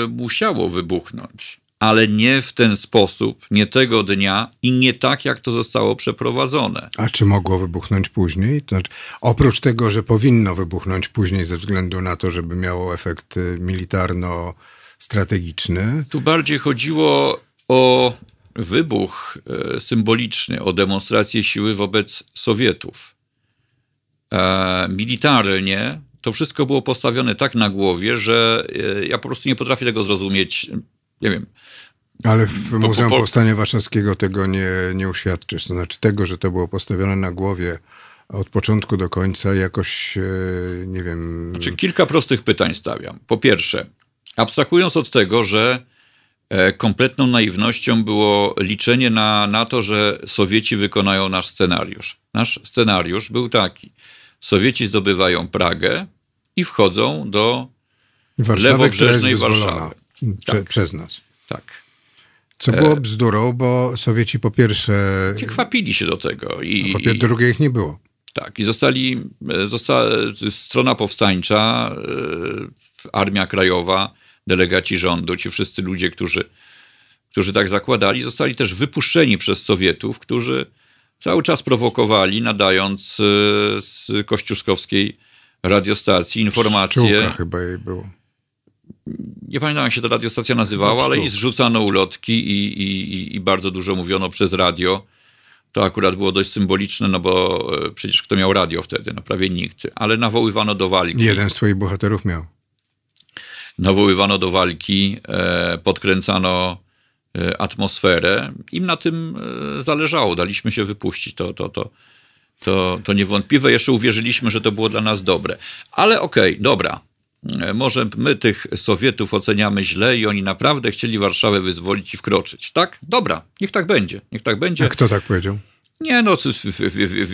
musiało wybuchnąć, ale nie w ten sposób, nie tego dnia i nie tak, jak to zostało przeprowadzone. A czy mogło wybuchnąć później? To znaczy, oprócz tego, że powinno wybuchnąć później ze względu na to, żeby miało efekt militarno-strategiczny? Tu bardziej chodziło o wybuch e, symboliczny, o demonstrację siły wobec Sowietów. E, militarnie to wszystko było postawione tak na głowie, że e, ja po prostu nie potrafię tego zrozumieć. Nie wiem. Ale w Muzeum po, po... Powstania Warszawskiego tego nie, nie uświadczysz. To znaczy tego, że to było postawione na głowie od początku do końca jakoś, nie wiem... Znaczy, kilka prostych pytań stawiam. Po pierwsze, abstrahując od tego, że kompletną naiwnością było liczenie na, na to, że Sowieci wykonają nasz scenariusz. Nasz scenariusz był taki. Sowieci zdobywają Pragę i wchodzą do Warszawy, lewobrzeżnej Warszawy. Prze, tak. Przez nas. Tak. Co było bzdurą, bo Sowieci po pierwsze... Chwapili się do tego. I, a po drugie ich nie było. Tak, i zostali, e, została strona powstańcza, e, Armia Krajowa, delegaci rządu, ci wszyscy ludzie, którzy, którzy tak zakładali, zostali też wypuszczeni przez Sowietów, którzy cały czas prowokowali, nadając e, z kościuszkowskiej radiostacji informacje. Pszczółka chyba jej było. Nie pamiętam, jak się ta radiostacja nazywała, ale i zrzucano ulotki i, i, i bardzo dużo mówiono przez radio. To akurat było dość symboliczne, no bo e, przecież kto miał radio wtedy? No prawie nikt. Ale nawoływano do walki. Jeden z twoich bohaterów miał nawoływano do walki, e, podkręcano e, atmosferę. Im na tym e, zależało, daliśmy się wypuścić. To, to, to, to, to niewątpliwe. Jeszcze uwierzyliśmy, że to było dla nas dobre. Ale okej, okay, dobra. Może my tych Sowietów oceniamy źle i oni naprawdę chcieli Warszawę wyzwolić i wkroczyć. Tak? Dobra, niech tak będzie. Niech tak będzie. A kto tak powiedział? Nie, no,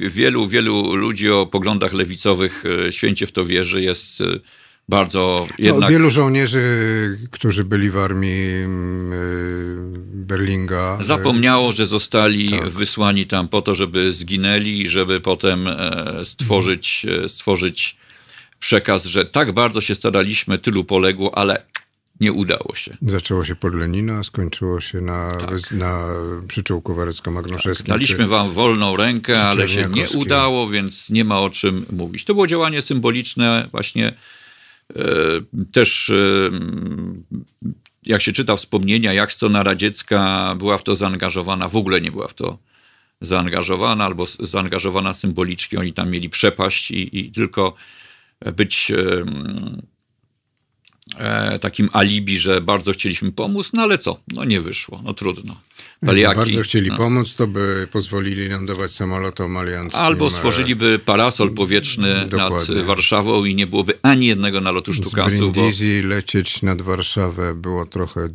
wielu, wielu ludzi o poglądach lewicowych święcie w to wierzy. Jest bardzo no, jednak... No, wielu żołnierzy, którzy byli w armii mm, y, Berlinga... Y, Zapomniało, że zostali tak. wysłani tam po to, żeby zginęli i żeby potem e, stworzyć, e, stworzyć przekaz, że tak bardzo się staraliśmy, tylu poległo, ale nie udało się. Zaczęło się pod Lenina, skończyło się na, tak. na przyczółku Warecko-Magnuszewskim. Tak. Daliśmy wam wolną rękę, ale się nie udało, więc nie ma o czym mówić. To było działanie symboliczne właśnie też e, jak się czyta wspomnienia, jak strona radziecka była w to zaangażowana, w ogóle nie była w to zaangażowana, albo zaangażowana symbolicznie. Oni tam mieli przepaść i, i tylko być e, takim alibi, że bardzo chcieliśmy pomóc, no ale co? No nie wyszło, no trudno. Paliaki, bardzo chcieli no. pomóc, to by pozwolili lądować samolotom alianckim. Albo stworzyliby parasol powietrzny Dokładnie. nad Warszawą i nie byłoby ani jednego nalotu sztukanców. Z Brindisi bo... lecieć nad Warszawę było trochę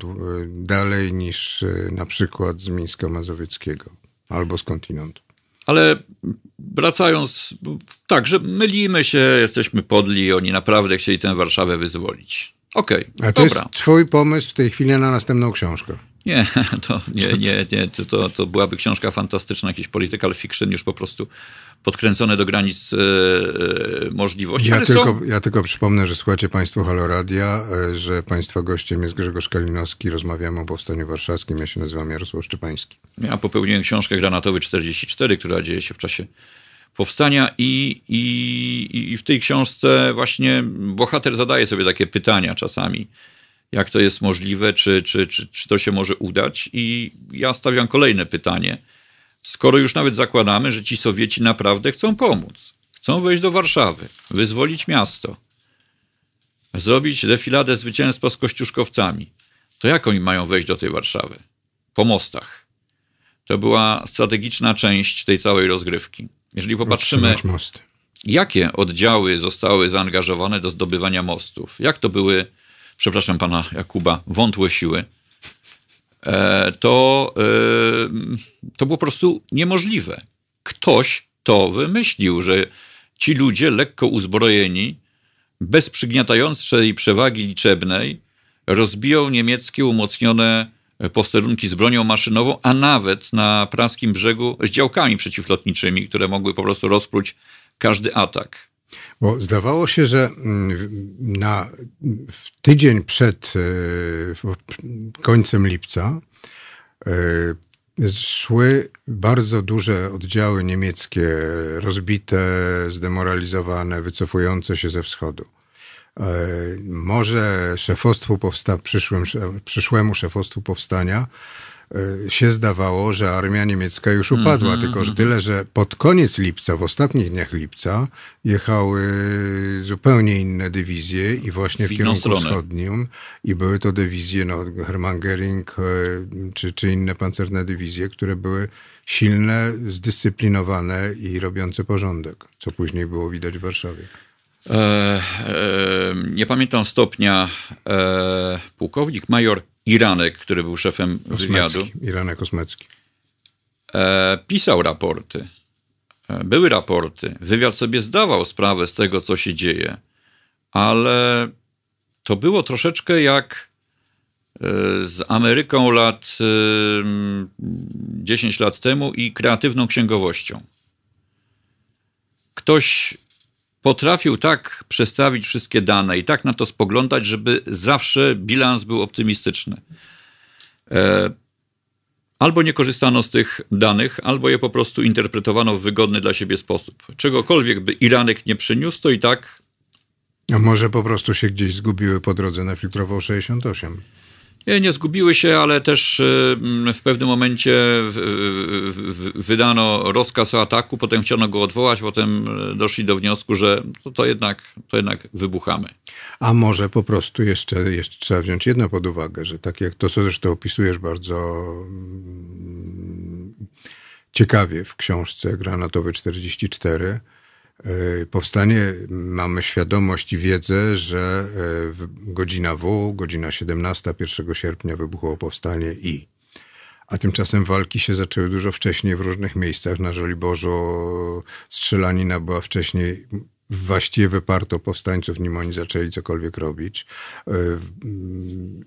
dalej niż e, na przykład z Mińska Mazowieckiego albo z kontynentu. Ale wracając, tak, że mylimy się, jesteśmy podli, oni naprawdę chcieli tę Warszawę wyzwolić. Okej, okay, A to dobra. jest twój pomysł w tej chwili na następną książkę. Nie, to nie, nie, nie. To, to byłaby książka fantastyczna, jakiś political fiction, już po prostu podkręcone do granic e, e możliwości. Ja tylko, są... ja tylko przypomnę, że słuchacie Państwo Haloradia, e, że Państwa gościem jest Grzegorz Kalinowski. Rozmawiamy o Powstaniu Warszawskim. Ja się nazywam Jarosław Szczepański. Ja popełniłem książkę Granatowy 44, która dzieje się w czasie powstania i, i, i w tej książce właśnie bohater zadaje sobie takie pytania czasami jak to jest możliwe, czy, czy, czy, czy to się może udać. I ja stawiam kolejne pytanie. Skoro już nawet zakładamy, że ci Sowieci naprawdę chcą pomóc, chcą wejść do Warszawy, wyzwolić miasto, zrobić defiladę zwycięstwa z kościuszkowcami, to jak oni mają wejść do tej Warszawy? Po mostach. To była strategiczna część tej całej rozgrywki. Jeżeli popatrzymy, jakie oddziały zostały zaangażowane do zdobywania mostów, jak to były przepraszam pana Jakuba, wątłe siły, e, to, e, to było po prostu niemożliwe. Ktoś to wymyślił, że ci ludzie lekko uzbrojeni, bez przygniatającej przewagi liczebnej, rozbiją niemieckie umocnione posterunki z bronią maszynową, a nawet na praskim brzegu z działkami przeciwlotniczymi, które mogły po prostu rozpróć każdy atak. Bo zdawało się, że mm, na w tydzień przed e, końcem lipca e, szły bardzo duże oddziały niemieckie, rozbite, zdemoralizowane, wycofujące się ze wschodu. E, może szefostwu powsta- przyszłym, przyszłemu szefostwu powstania E, się zdawało, że armia niemiecka już upadła, mm -hmm, tylko że tyle, że pod koniec lipca, w ostatnich dniach lipca jechały zupełnie inne dywizje i właśnie w, w kierunku stronę. wschodnim i były to dywizje, no, Hermann Göring e, czy, czy inne pancerne dywizje, które były silne, zdyscyplinowane i robiące porządek, co później było widać w Warszawie. E, e, nie pamiętam stopnia. E, pułkownik major Iranek, który był szefem Kosmecki, wywiadu. Iranek Kosmecki. E, pisał raporty. E, były raporty. Wywiad sobie zdawał sprawę z tego, co się dzieje, ale to było troszeczkę jak e, z Ameryką lat 10 lat temu i kreatywną księgowością. Ktoś potrafił tak przestawić wszystkie dane i tak na to spoglądać, żeby zawsze bilans był optymistyczny. E, albo nie korzystano z tych danych, albo je po prostu interpretowano w wygodny dla siebie sposób. Czegokolwiek by Iranek nie przyniósł, to i tak. A może po prostu się gdzieś zgubiły po drodze na filtrował 68? Nie, nie zgubiły się, ale też y, w pewnym momencie wydano rozkaz o ataku, potem chciano go odwołać, potem y, doszli do wniosku, że to, to, jednak, to jednak wybuchamy. A może po prostu jeszcze, jeszcze trzeba wziąć jedno pod uwagę, że tak jak to, co zresztą opisujesz bardzo mm, ciekawie w książce Granatowy 44, E, powstanie, mamy świadomość i wiedzę, że e, godzina W, godzina 17, 1 sierpnia wybuchło powstanie i. A tymczasem walki się zaczęły dużo wcześniej w różnych miejscach. Na Żoliborzu strzelanina była wcześniej właściwie wyparto powstańców, nim oni zaczęli cokolwiek robić. E,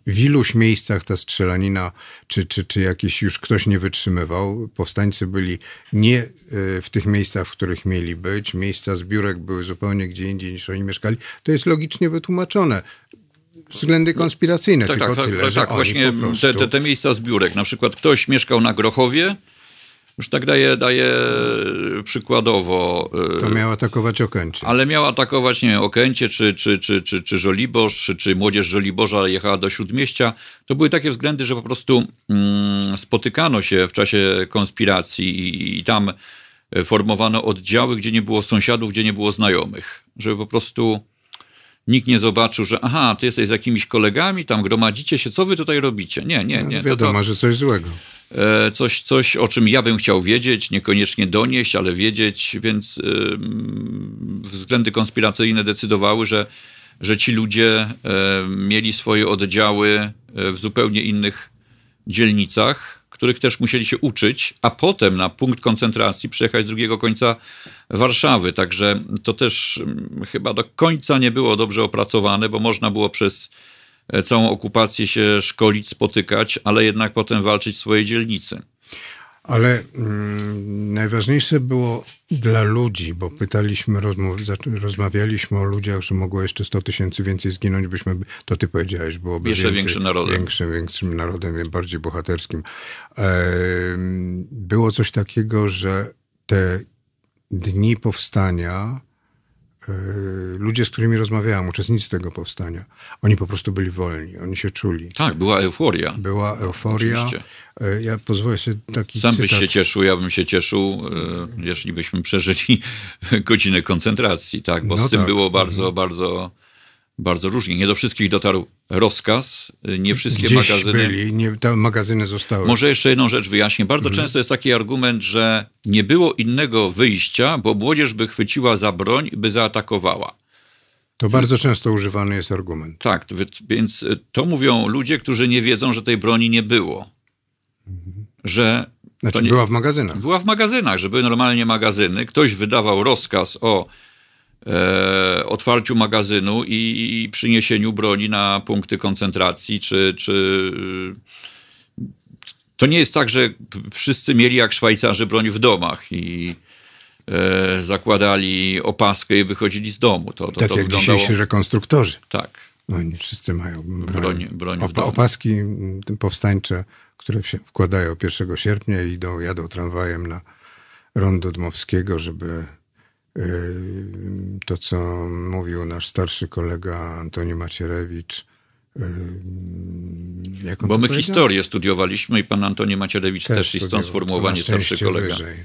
w iluś miejscach ta strzelanina, czy, czy, czy jakiś już ktoś nie wytrzymywał. Powstańcy byli nie e, w tych miejscach, w których mieli być. Miejsca zbiórek były zupełnie gdzie indziej niż oni mieszkali. To jest logicznie wytłumaczone względy konspiracyjne. Tak, tylko tak, tyle, tak, tak właśnie te, te, te miejsca zbiórek. Na przykład ktoś mieszkał na Grochowie, już tak daje, daje przykładowo. Y, to miał atakować Okęcie. Ale miał atakować, nie wiem, Okęcie, czy, czy, czy, czy, czy Żoliborz, czy, czy młodzież Żoliborza jechała do Śródmieścia. To były takie względy, że po prostu mm, spotykano się w czasie konspiracji i, i tam formowano oddziały, gdzie nie było sąsiadów, gdzie nie było znajomych. Żeby po prostu nikt nie zobaczył, że aha, ty jesteś z jakimiś kolegami, tam gromadzicie się, co wy tutaj robicie? Nie, nie, nie. No, wiadomo, to, że coś złego. E, coś, coś, o czym ja bym chciał wiedzieć, niekoniecznie donieść, ale wiedzieć, więc względy konspiracyjne decydowały, że, że ci ludzie mieli swoje oddziały w zupełnie innych dzielnicach, których też musieli się uczyć, a potem na punkt koncentracji przyjechać z drugiego końca Warszawy. Także to też mm, chyba do końca nie było dobrze opracowane, bo można było przez e, całą okupację się szkolić, spotykać, ale jednak potem walczyć w swojej dzielnicy. Ale mm, najważniejsze było dla ludzi, bo pytaliśmy, rozmawialiśmy o ludziach, że mogło jeszcze 100 tysięcy więcej zginąć, byśmy, to ty powiedziałeś, byłoby jeszcze więcej, większym narodem. Większym, większym narodem, bardziej bohaterskim. Było coś takiego, że te dni powstania ludzie, z którymi rozmawiałem, uczestnicy tego powstania, oni po prostu byli wolni, oni się czuli. Tak, była euforia. Była euforia. Oczywiście. E, ja pozwolę sobie taki Sam cytat. byś się cieszył, ja bym się cieszył, e, jeśli byśmy przeżyli godzinę koncentracji, tak, bo no z tym tak. było bardzo, mhm. bardzo bardzo różnie. Nie do wszystkich dotarł rozkaz, nie wszystkie Gdzieś magazyny. byli, nie, te magazyny zostały. Może jeszcze jedną rzecz wyjaśnię. Bardzo mhm. często jest taki argument, że nie było innego wyjścia, bo młodzież by chwyciła za broń, by zaatakowała. To bardzo często używany jest argument. Tak, więc to mówią ludzie, którzy nie wiedzą, że tej broni nie było. Że. Znaczy, nie, była w magazynach. Była w magazynach, że były normalnie magazyny. Ktoś wydawał rozkaz o e, otwarciu magazynu i, i, przyniesieniu broni na punkty koncentracji, czy, czy to nie jest tak, że wszyscy mieli jak Szwajcarzy broń w domach i e, zakładali opaskę i wychodzili z domu. To, to, tak to jak wyglądało... dzisiejsi rekonstruktorzy. Tak. No, oni wszyscy mają broń, broń, broń opaski powstańcze, które się wkładają 1 sierpnia i idą, jadą tramwajem na rondo Dmowskiego, żeby to, co mówił nasz starszy kolega Antoni Macierewicz. Bo my historię studiowaliśmy i pan Antoni Macierewicz też, też i stąd sformułowanie starszy kolega. Wyżej,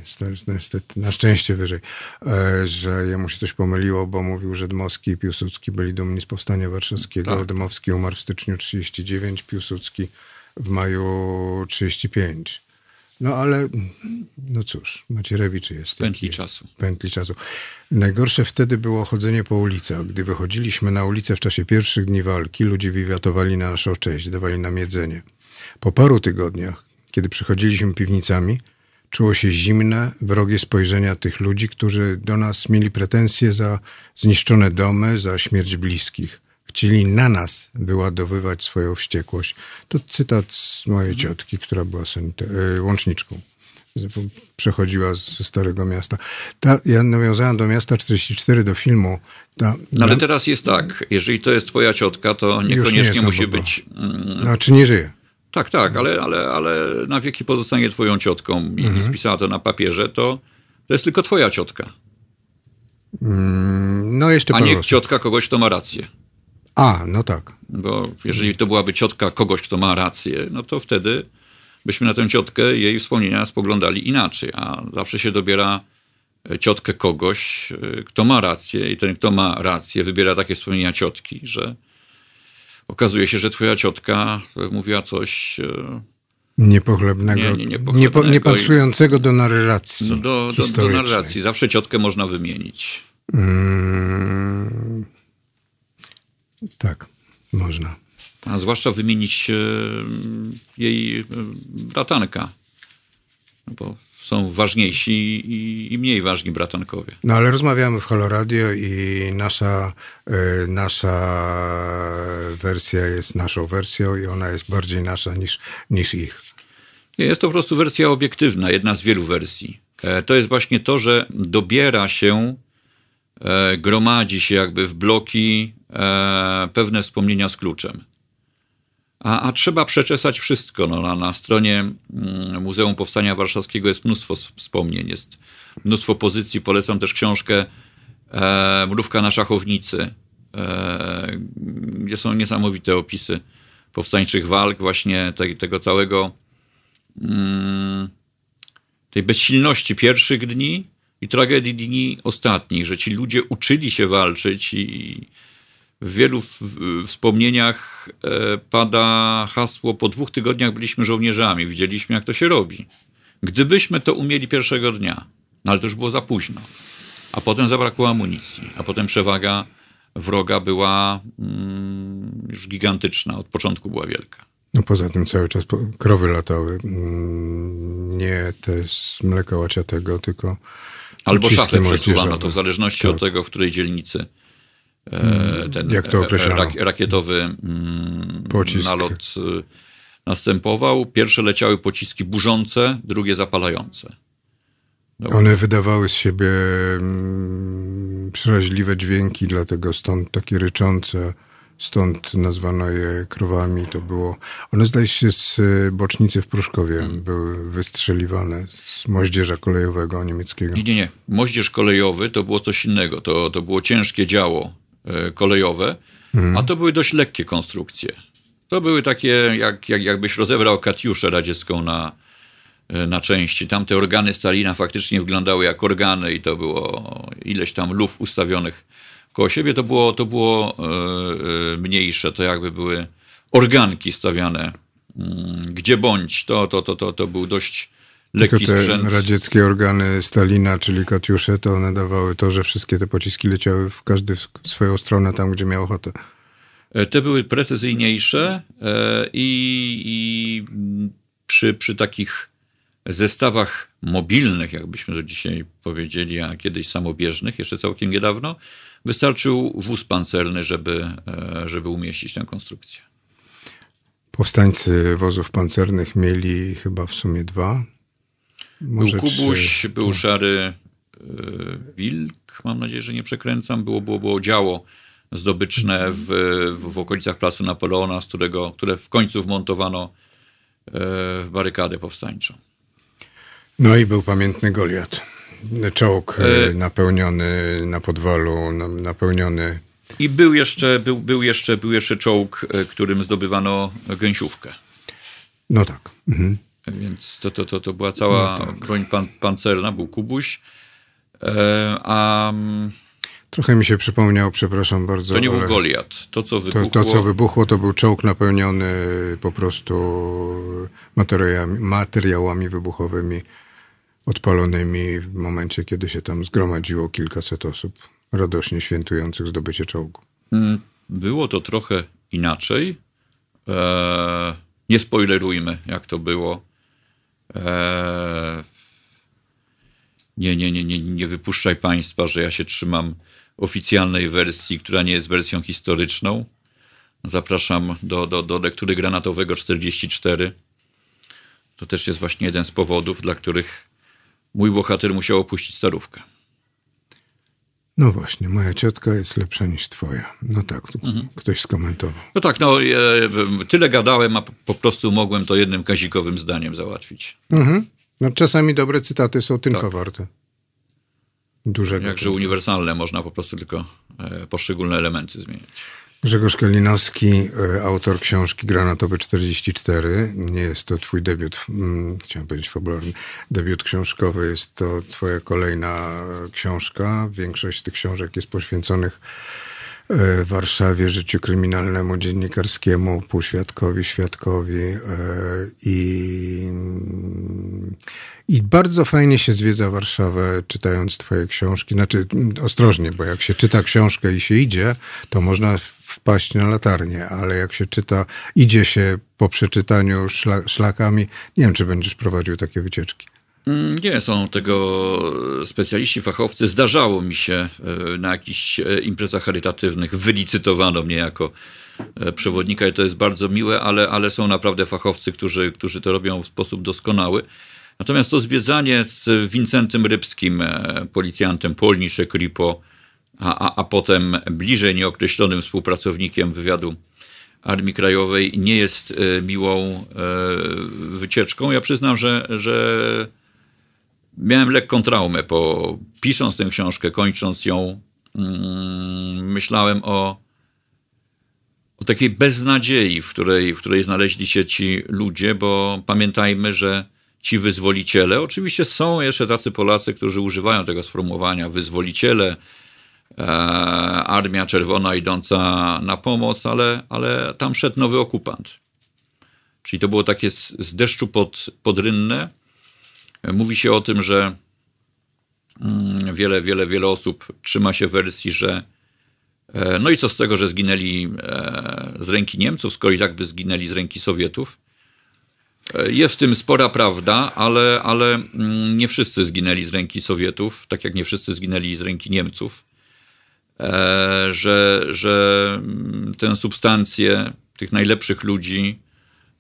niestety, na szczęście wyżej, e, że jemu się coś pomyliło, bo mówił, że Dmowski i Piłsudski byli dumni z powstania warszawskiego. Tak. Dmowski umarł w styczniu 39, Piłsudski w maju 35. No ale, no cóż, Macierewicz jest. Pętli taki, czasu. Pętli czasu. Najgorsze wtedy było chodzenie po ulicach. Gdy wychodziliśmy na ulicę w czasie pierwszych dni walki, ludzie wiwiatowali na naszą cześć, dawali nam jedzenie. Po paru tygodniach, kiedy przychodziliśmy piwnicami, czuło się zimne, wrogie spojrzenia tych ludzi, którzy do nas mieli pretensje za zniszczone domy, za śmierć bliskich chcieli na nas wyładowywać swoją wściekłość. To cytat z mojej ciotki, która była e, łączniczką. Przechodziła ze Starego Miasta. Ta, ja nawiązałem do Miasta 44, do filmu. Ta, no ale teraz jest tak, jeżeli to jest twoja ciotka, to niekoniecznie nie musi być... Mm, znaczy nie żyje. Tak, tak, ale, ale, ale na wieki pozostanie twoją ciotką i mhm. spisała to na papierze, to, to jest tylko twoja ciotka. Mm, no jeszcze A nie ciotka kogoś, kto ma rację. A, no tak. Bo jeżeli to byłaby ciotka kogoś, kto ma rację, no to wtedy byśmy na tę ciotkę jej wspomnienia spoglądali inaczej, a zawsze się dobiera e, ciotkę kogoś, e, kto ma rację i ten, kto ma rację, wybiera takie wspomnienia ciotki, że okazuje się, że twoja ciotka e, mówiła coś niepochlebnego, nie, nie, niepochlebnego nie, patrzącego do narracji do, do, do, do narracji. Zawsze ciotkę można wymienić. Hmm. Tak, można. A zwłaszcza wymienić e, jej e, bratanka, bo są ważniejsi i, mniej ważni bratankowie. No ale rozmawiamy w Halo Radio i nasza, e, nasza wersja jest naszą wersją i ona jest bardziej nasza niż, niż ich. Jest to po prostu wersja obiektywna, jedna z wielu wersji. To jest właśnie to, że dobiera się, gromadzi się jakby w bloki e, pewne wspomnienia z kluczem. A, a trzeba przeczesać wszystko. No, na, na stronie mm, Muzeum Powstania Warszawskiego jest mnóstwo wspomnień, jest mnóstwo pozycji. Polecam też książkę e, Mrówka na szachownicy, e, gdzie są niesamowite opisy powstańczych walk, właśnie te, tego całego mm, tej bezsilności pierwszych dni i tragedii dni ostatnich, że ci ludzie uczyli się walczyć i w wielu wspomnieniach e, pada hasło: Po dwóch tygodniach byliśmy żołnierzami, widzieliśmy, jak to się robi. Gdybyśmy to umieli pierwszego dnia, no ale to już było za późno. A potem zabrakło amunicji, a potem przewaga wroga była mm, już gigantyczna, od początku była wielka. No poza tym cały czas krowy latały. Mm, nie te z mleka łaciatego, tylko. Albo szafę przesuwano, to w zależności tak. od tego, w której dzielnicy ten Jak to określano? rakietowy mm, Pocisk. nalot e, następował. Pierwsze leciały pociski burzące, drugie zapalające. Dobra. One wydawały z siebie przeraźliwe dźwięki, dlatego stąd takie ryczące stąd nazwano je krowami. To było, one zdaje się z y, bocznicy w Pruszkowie hmm. były wystrzeliwane z moździerza kolejowego niemieckiego. Nie, nie, nie. Moździerz kolejowy to było coś innego. To, to było ciężkie działo kolejowe, hmm. a to były dość lekkie konstrukcje. To były takie, jak, jak, jakbyś rozebrał Katiuszę radziecką na, e, na części. Tamte organy Stalina faktycznie wyglądały jak organy i to było ileś tam luf ustawionych koło siebie, to było, to było e, e, mniejsze, to jakby były organki stawiane mm, gdzie bądź. To, to, to, to, to był dość Tylko te sprzęt. radzieckie organy Stalina, czyli Katiusze, to one dawały to, że wszystkie te pociski leciały w każdy w swoją stronę, tam gdzie miał ochotę. E, te były precyzyjniejsze i, i przy, przy takich zestawach mobilnych, jakbyśmy to dzisiaj powiedzieli, a kiedyś samobieżnych, jeszcze całkiem niedawno, Wystarczył wóz pancerny, żeby, e, żeby umieścić tę konstrukcję. Powstańcy wozów pancernych mieli chyba w sumie dwa. Może był Kubuś, trzy. był szary e, wilk, mam nadzieję, że nie przekręcam. Było, było, było działo zdobyczne w, w, w okolicach Placu Napoleona, z którego, które w końcu wmontowano e, w barykadę powstańczą. No i był pamiętny Goliat. Czołg e, napełniony na podwalu, napełniony. I był jeszcze, był, był jeszcze, był jeszcze czołg, którym zdobywano gęsiówkę. No tak. Mhm. Więc to, to, to, to była cała no tak. broń pan, pancerna, był Kubuś. E, a... Mm, Trochę mi się przypomniał, przepraszam bardzo. To nie był Goliat. To co, wybuchło... to, to, co wybuchło, to był czołg napełniony po prostu materiałami, materiałami wybuchowymi odpalonymi w momencie, kiedy się tam zgromadziło kilkaset osób radośnie świętujących zdobycie czołgu. Mm, było to trochę inaczej. Eee, nie spoilerujmy, jak to było. Eee, nie, nie, nie, nie, nie wypuszczaj państwa, że ja się trzymam oficjalnej wersji, która nie jest wersją historyczną. Zapraszam do, do, do lektury granatowego 44. To też jest właśnie jeden z powodów, dla których mój bohater musiał opuścić starówkę. No właśnie, moja ciotka jest lepsza niż twoja. No tak, mhm. ktoś skomentował. No tak, no tyle gadałem, a po prostu mogłem to jednym kazikowym zdaniem załatwić. Mhm. No czasami dobre cytaty są tym tak. warte. Dużego. Jakże uniwersalne, można po prostu tylko e, poszczególne elementy zmieniać. Grzegorz Kalinowski, e, autor książki Granatowy 44. Nie jest to twój debiut, mm, chciałem powiedzieć fabularny, debiut książkowy. Jest to twoja kolejna książka. Większość z tych książek jest poświęconych e, Warszawie, życiu kryminalnemu, dziennikarskiemu, półświadkowi, świadkowi e, i, i bardzo fajnie się zwiedza Warszawę czytając twoje książki. Znaczy ostrożnie, bo jak się czyta książkę i się idzie, to można wpaść na latarnię, ale jak się czyta, idzie się po przeczytaniu szla, szlakami, nie wiem, czy będziesz prowadził takie wycieczki. Mm, nie, są tego specjaliści, fachowcy. Zdarzało mi się e, na jakichś e, imprezach charytatywnych, wylicytowano mnie jako e, przewodnika i to jest bardzo miłe, ale, ale są naprawdę fachowcy, którzy, którzy to robią w sposób doskonały. Natomiast to zwiedzanie z Wincentym Rybskim, policjantem Polniszek Ripo, a, a, a potem bliżej nieokreślonym współpracownikiem wywiadu Armii Krajowej nie jest e, miłą e, wycieczką. Ja przyznam, że, że miałem lekką traumę, bo pisząc tę książkę, kończąc ją, mm, myślałem o, o takiej beznadziei, w której, w której znaleźli się ci ludzie, bo pamiętajmy, że ci wyzwoliciele, oczywiście są jeszcze tacy Polacy, którzy używają tego sformułowania, wyzwoliciele, Armia Czerwona idąca na pomoc, ale, ale tam szedł nowy okupant. Czyli to było takie z, deszczu pod, podrynne. Mówi się o tym, że mm, wiele, wiele, wiele osób trzyma się wersji, że e, no i co z tego, że zginęli e, z ręki Niemców, skoro i tak by zginęli z ręki Sowietów. E, jest w tym spora prawda, ale, ale mm, nie wszyscy zginęli z ręki Sowietów, tak jak nie wszyscy zginęli z ręki Niemców. Że, że mm, tę substancję tych najlepszych ludzi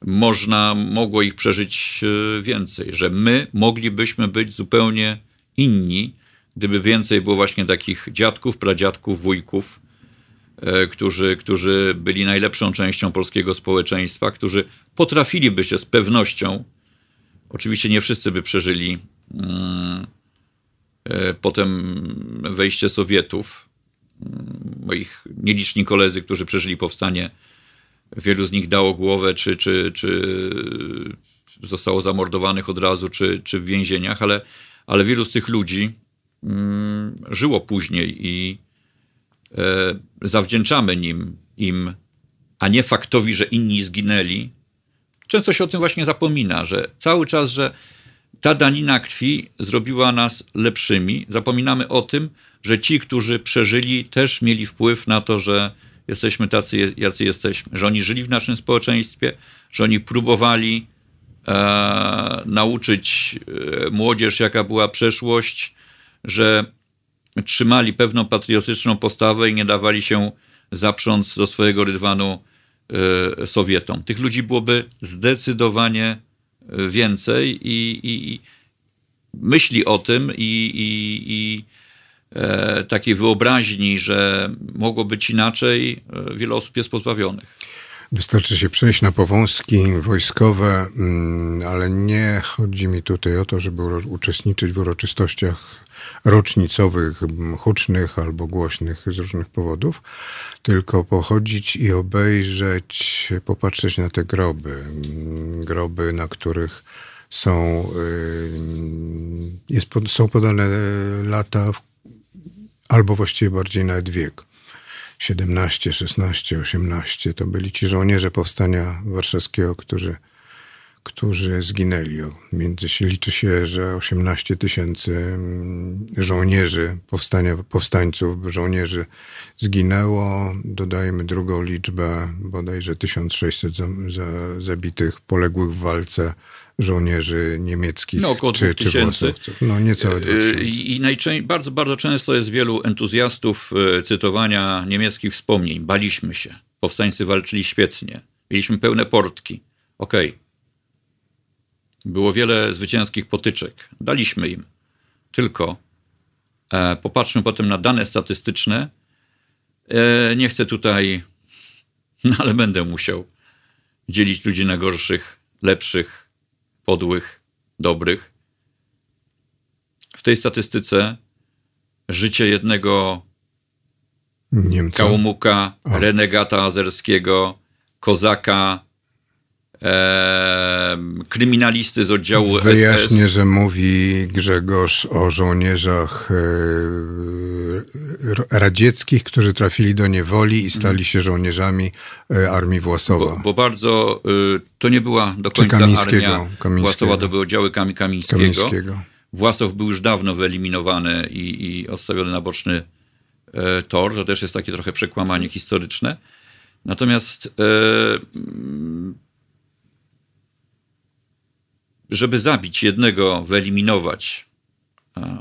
można, mogło ich przeżyć e, więcej, że my moglibyśmy być zupełnie inni, gdyby więcej było właśnie takich dziadków, pradziadków, wujków, e, którzy, którzy byli najlepszą częścią polskiego społeczeństwa, którzy potrafiliby się z pewnością, oczywiście nie wszyscy by przeżyli mm, e, potem wejście Sowietów, moich nieliczni koledzy, którzy przeżyli powstanie wielu z nich dało głowę, czy, czy, czy zostało zamordowanych od razu, czy, czy w więzieniach, ale, ale wielu z tych ludzi mm, żyło później i e, zawdzięczamy nim, im, a nie faktowi, że inni zginęli. Często się o tym właśnie zapomina, że cały czas, że ta danina krwi zrobiła nas lepszymi. Zapominamy o tym, że ci, którzy przeżyli, też mieli wpływ na to, że jesteśmy tacy, jacy jesteśmy. Że oni żyli w naszym społeczeństwie, że oni próbowali e, nauczyć e, młodzież, jaka była przeszłość, że trzymali pewną patriotyczną postawę i nie dawali się zaprząc do swojego rydwanu e, Sowietom. Tych ludzi byłoby zdecydowanie e, więcej i, i, i myśli o tym i, i takiej wyobraźni, że mogło być inaczej, e, wiele osób jest pozbawionych. Wystarczy się przejść na powązki wojskowe, mm, ale nie chodzi mi tutaj o to, żeby uczestniczyć w uroczystościach rocznicowych, hucznych albo głośnych z różnych powodów, tylko pochodzić i obejrzeć, popatrzeć na te groby. Mm, groby, na których są, y, jest, są podane lata, albo właściwie bardziej nawet wiek. 17, 16, 18 to byli ci żołnierze powstania warszawskiego, którzy, którzy zginęli. Między liczy się, że 18 tysięcy mm, żołnierzy powstania, powstańców, żołnierzy zginęło. Dodajmy drugą liczbę, bodajże 1600 za, za, zabitych, poległych w walce żołnierzy niemieckich no, około czy, czy włosowców. No niecałe y, I najczęściej, bardzo, bardzo często jest wielu entuzjastów y, cytowania niemieckich wspomnień. Baliśmy się. Powstańcy walczyli świetnie. Mieliśmy pełne portki. Okej. Okay. Było wiele zwycięskich potyczek. Daliśmy im. Tylko e, popatrzmy potem na dane statystyczne. E, nie chcę tutaj, no ale będę musiał dzielić ludzi na gorszych, lepszych, podłych, dobrych. W tej statystyce życie jednego Niemca. Kałmuka, o. renegata azerskiego, kozaka, e, kryminalisty z oddziału Wyjaśnię, SS. że mówi Grzegorz o żołnierzach e, radzieckich, którzy trafili do niewoli i stali mhm. się żołnierzami e, armii Włosowa. Bo, bo bardzo y, to nie była do końca armia Włosowa, to były oddziały Kamińskiego. Kamińskiego. Włosow był już dawno wyeliminowany i, i odstawiony na boczny e, tor. To też jest takie trochę przekłamanie historyczne. Natomiast e, żeby zabić jednego, wyeliminować,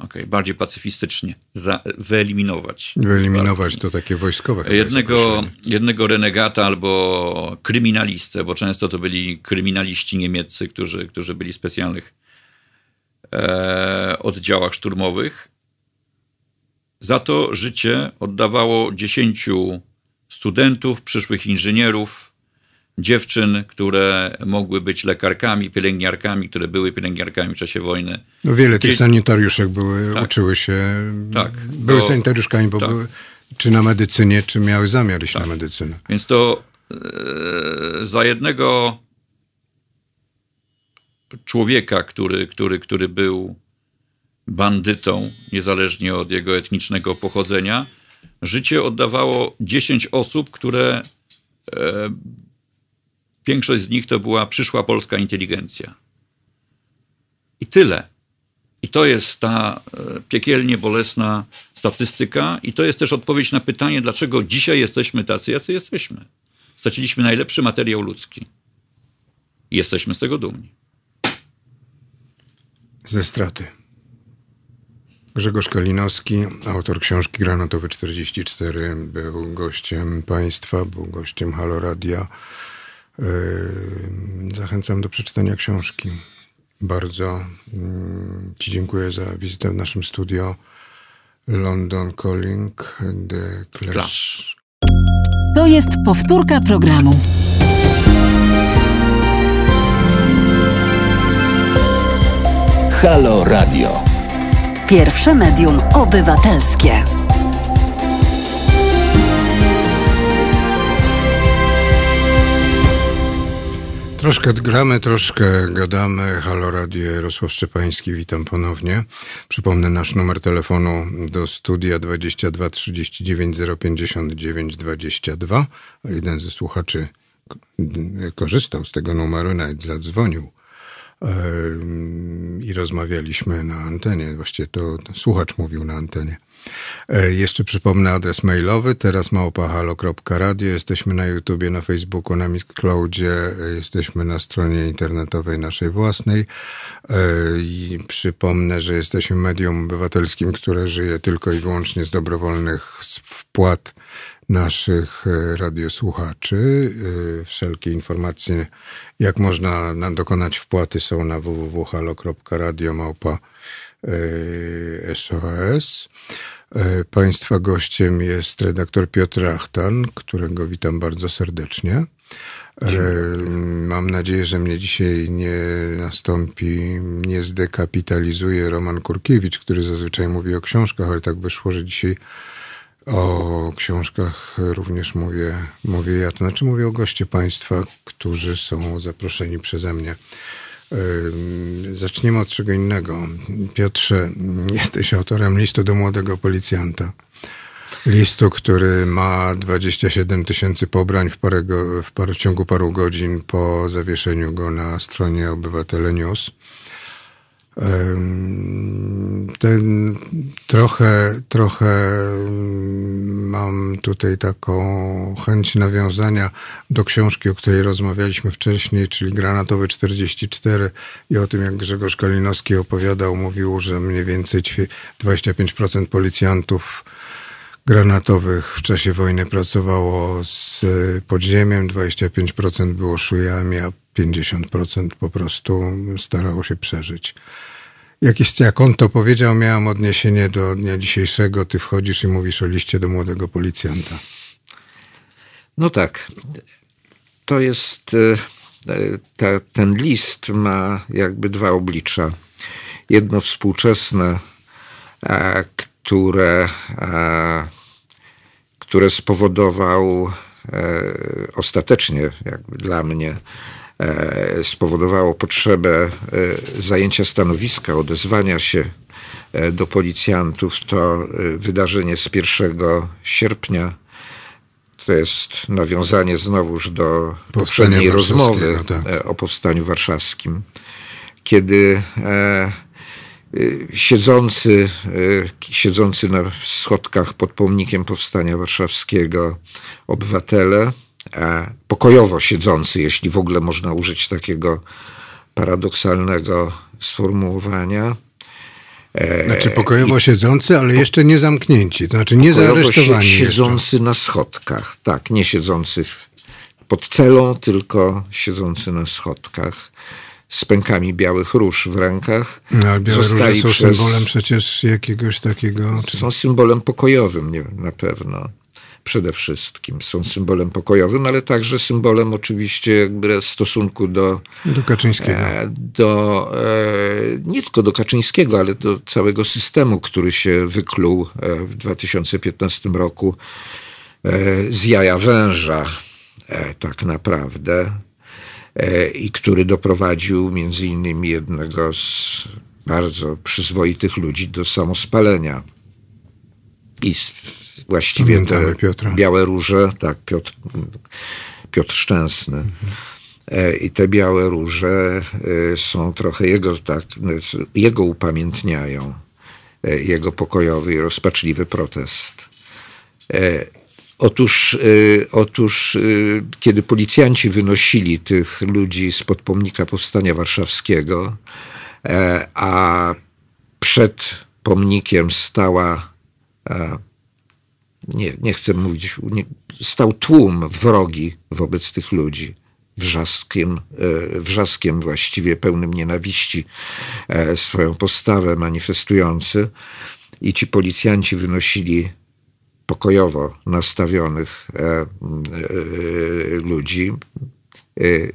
okay, bardziej pacyfistycznie, za, wyeliminować. Wyeliminować to takie wojskowe. Jednego, jednego renegata albo kryminalistę, bo często to byli kryminaliści niemieccy, którzy, którzy byli w specjalnych e, oddziałach szturmowych. Za to życie oddawało dziesięciu studentów, przyszłych inżynierów, dziewczyn, które mogły być lekarkami, pielęgniarkami, które były pielęgniarkami w czasie wojny. No wiele tych sanitariuszek były, tak. uczyły się, tak. były to, sanitariuszkami, bo tak. były czy na medycynie, czy miały zamiar iść tak. na medycynę. Więc to e, za jednego człowieka, który, który, który był bandytą, niezależnie od jego etnicznego pochodzenia, życie oddawało 10 osób, które e, większość z nich to była przyszła polska inteligencja. I tyle. I to jest ta e, piekielnie bolesna statystyka, i to jest też odpowiedź na pytanie, dlaczego dzisiaj jesteśmy tacy, jacy jesteśmy. Straciliśmy najlepszy materiał ludzki. I jesteśmy z tego dumni. Ze straty. Grzegorz Kalinowski, autor książki Granatowy 44, był gościem państwa, był gościem Halo Radia. Yy, zachęcam do przeczytania książki. Bardzo mm, Ci dziękuję za wizytę w naszym studio. London Calling, The Clash. To jest powtórka programu. Halo Radio. Pierwsze medium obywatelskie. Troszkę gramy, troszkę gadamy. Halo Radio, Jarosław Szczepański, witam ponownie. Przypomnę nasz numer telefonu do studia 22 39 059 22. Jeden ze słuchaczy korzystał z tego numeru, nawet zadzwonił i rozmawialiśmy na antenie. Właściwie to słuchacz mówił na antenie. E, jeszcze przypomnę adres mailowy, teraz małpahalo.radio. Jesteśmy na YouTubie, na Facebooku, na Mixcloudzie, jesteśmy na stronie internetowej naszej własnej. E, I przypomnę, że jesteśmy medium obywatelskim, które żyje tylko i wyłącznie z dobrowolnych wpłat naszych e, radiosłuchaczy. Wszelkie informacje, jak można dokonać wpłaty są na www.halo.radio małpa SOS. E, państwa gościem jest redaktor Piotr Achtan, którego witam bardzo serdecznie. E, mam nadzieję, że mnie dzisiaj nie nastąpi, nie zdekapitalizuje Roman Kurkiewicz, który zazwyczaj mówi o książkach, ale tak wyszło, że dzisiaj o książkach również mówię, mówię ja. To znaczy mówię o goście państwa, którzy są zaproszeni przeze mnie. Zaczniemy od czego innego. Piotrze, jesteś autorem listu do młodego policjanta. Listu, który ma 27 tysięcy pobrań w, parę go, w, par, w ciągu paru godzin po zawieszeniu go na stronie Obywatele News ten trochę, trochę mam tutaj taką chęć nawiązania do książki, o której rozmawialiśmy wcześniej, czyli Granatowy 44 i o tym, jak Grzegorz Kalinowski opowiadał, mówił, że mniej więcej 25% policjantów granatowych w czasie wojny pracowało z podziemiem, 25% było szujami, a 50% po prostu starało się przeżyć. Jakieś, jak on to powiedział, miałam odniesienie do dnia dzisiejszego. Ty wchodzisz i mówisz o liście do młodego policjanta. No tak. To jest. E, e, ta, ten list ma jakby dwa oblicza. Jedno współczesne, które, które spowodował e, ostatecznie, jakby dla mnie, E, spowodowało potrzebę e, zajęcia stanowiska, odezwania się e, do policjantów, to wydarzenie z 1 sierpnia. To jest nawiązanie znowuż do poprzedniej rozmowy tak. o powstaniu warszawskim, kiedy siedzący, siedzący na schodkach pod pomnikiem powstania warszawskiego obywatele pokojowo siedzący, jeśli w ogóle można użyć takiego paradoksalnego sformułowania. E, znaczy pokojowo siedzący, ale jeszcze nie zamknięci, to znaczy nie zaaresztowani. Siedzący jeszcze. na schodkach, tak, nie siedzący pod celą, tylko siedzący na schodkach z pękami białych róż w rękach. No, ale białe róże są przez... symbolem przecież jakiegoś takiego... Czy... Są symbolem pokojowym nie, na pewno przede wszystkim. Są symbolem pokojowym, ale także symbolem oczywiście jakby stosunku do... Do Kaczyńskiego. E, do, e, nie tylko do Kaczyńskiego, ale do całego systemu, który się wykluł e, w 2015 roku z jaja węża tak naprawdę i który doprowadził między innymi jednego z bardzo przyzwoitych ludzi do samospalenia. I właściwie te Piotra. białe róże, tak, Piotr, Piotr Szczęsny. Mhm. I te białe róże są trochę jego, tak, jego upamiętniają, jego pokojowy i rozpaczliwy protest. Otóż, otóż, kiedy policjanci wynosili tych ludzi z pomnika Powstania Warszawskiego, a przed pomnikiem stała, nie, nie chcę mówić, nie, stał tłum wrogi wobec tych ludzi, wrzaskiem, e, wrzaskiem właściwie pełnym nienawiści e, swoją postawę manifestujący. I ci policjanci wynosili pokojowo nastawionych e, ludzi,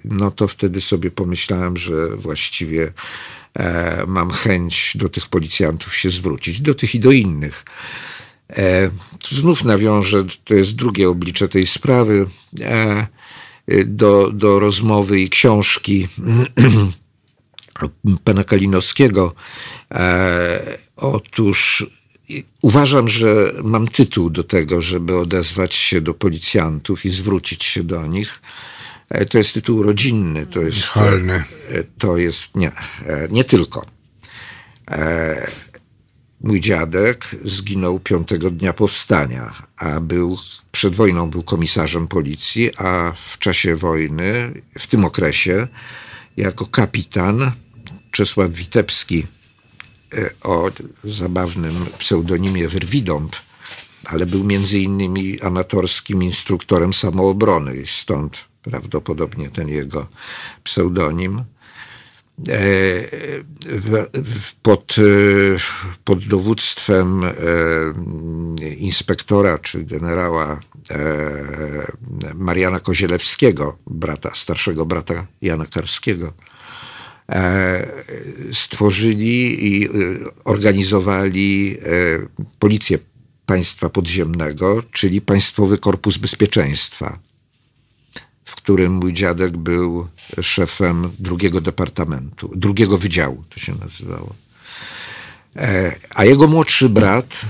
no to wtedy sobie pomyślałem, że właściwie mam chęć do tych policjantów się zwrócić, do tych i do innych. Znów nawiążę, to jest drugie oblicze tej sprawy do, do rozmowy i książki pana Kalinowskiego. E, otóż uważam, że mam tytuł do tego, żeby odezwać się do policjantów i zwrócić się do nich. E, to jest tytuł rodzinny, to jest. E, to jest nie, nie tylko. Mój dziadek zginął piątego dnia powstania, a był przed wojną był komisarzem policji, a w czasie wojny, w tym okresie, jako kapitan Czesław Witebski e, o zabawnym pseudonimie Wyrwidąb, ale był między innymi amatorskim instruktorem samoobrony, stąd prawdopodobnie ten jego pseudonim. E, pod, e, pod dowództwem e, inspektora czy generała Mariana Kozielewskiego, brata, starszego brata Jana Karskiego, stworzyli i organizowali policję państwa podziemnego, czyli Państwowy Korpus Bezpieczeństwa w którym mój dziadek był szefem drugiego departamentu, drugiego wydziału to się nazywało. E, a jego młodszy brat,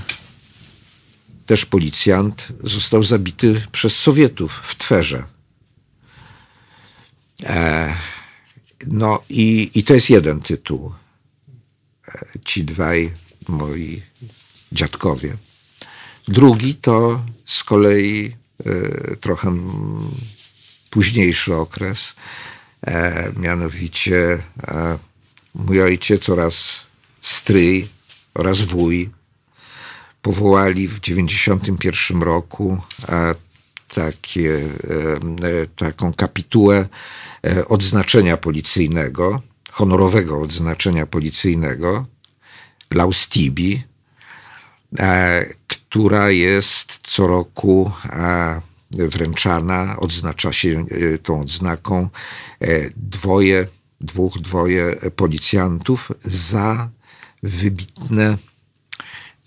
też policjant, został zabity przez Sowietów w Twerze. E, no i, i to jest jeden tytuł. E, ci dwaj moi dziadkowie. Drugi to z kolei trochę późniejszy okres. E, mianowicie e, mój ojciec oraz stryj oraz wuj powołali w 1991 roku e, takie, e, taką kapitułę e, odznaczenia policyjnego, honorowego odznaczenia policyjnego, Laustibi, e, która jest co roku wręczana, odznacza się e, tą odznaką e, dwoje, dwóch, dwoje policjantów za wybitne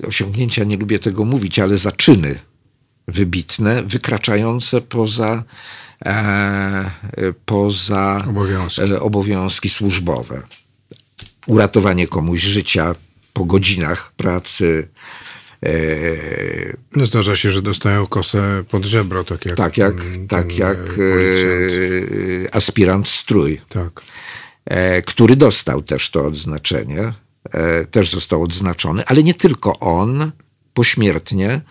osiągnięcia, nie lubię tego mówić, ale za czyny wybitne, wykraczające poza, e, poza obowiązki. E, obowiązki służbowe. Uratowanie komuś życia po godzinach pracy, E, no zdarza się, że dostają kosę pod żebro, tak jak Tak jak, ten, tak ten jak e, aspirant strój. Tak. Który dostał też to odznaczenie. Też został odznaczony, ale nie tylko on, pośmiertnie.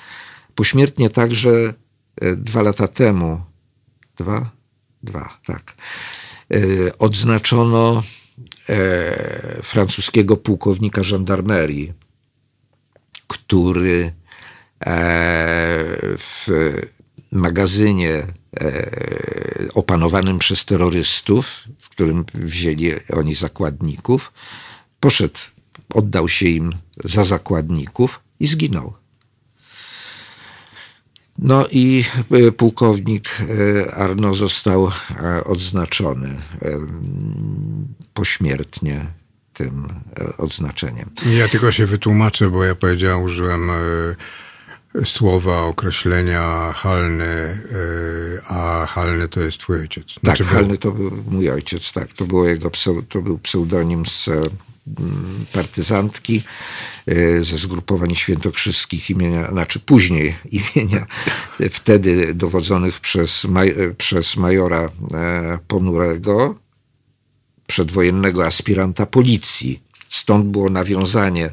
Pośmiertnie także dwa lata temu, dwa? Dwa, tak. Odznaczono francuskiego pułkownika żandarmerii, który e, w magazynie e, opanowanym przez terrorystów, w którym wzięli oni zakładników, poszedł, oddał się im za zakładników i zginął. No i e, pułkownik Arno został odznaczony pośmiertnie tym e, odznaczeniem. Ja tylko się wytłumaczę, bo ja powiedziałem, użyłem e, słowa, określenia halny, e, a halny to jest twój ojciec. Znaczy, tak, halny to był mój ojciec, tak. To, było jego, to był pseudonim z partyzantki ze zgrupowań świętokrzyskich imienia, znaczy później imienia, wtedy dowodzonych przez, maj, przez majora Ponurego, przedwojennego aspiranta policji. Stąd było nawiązanie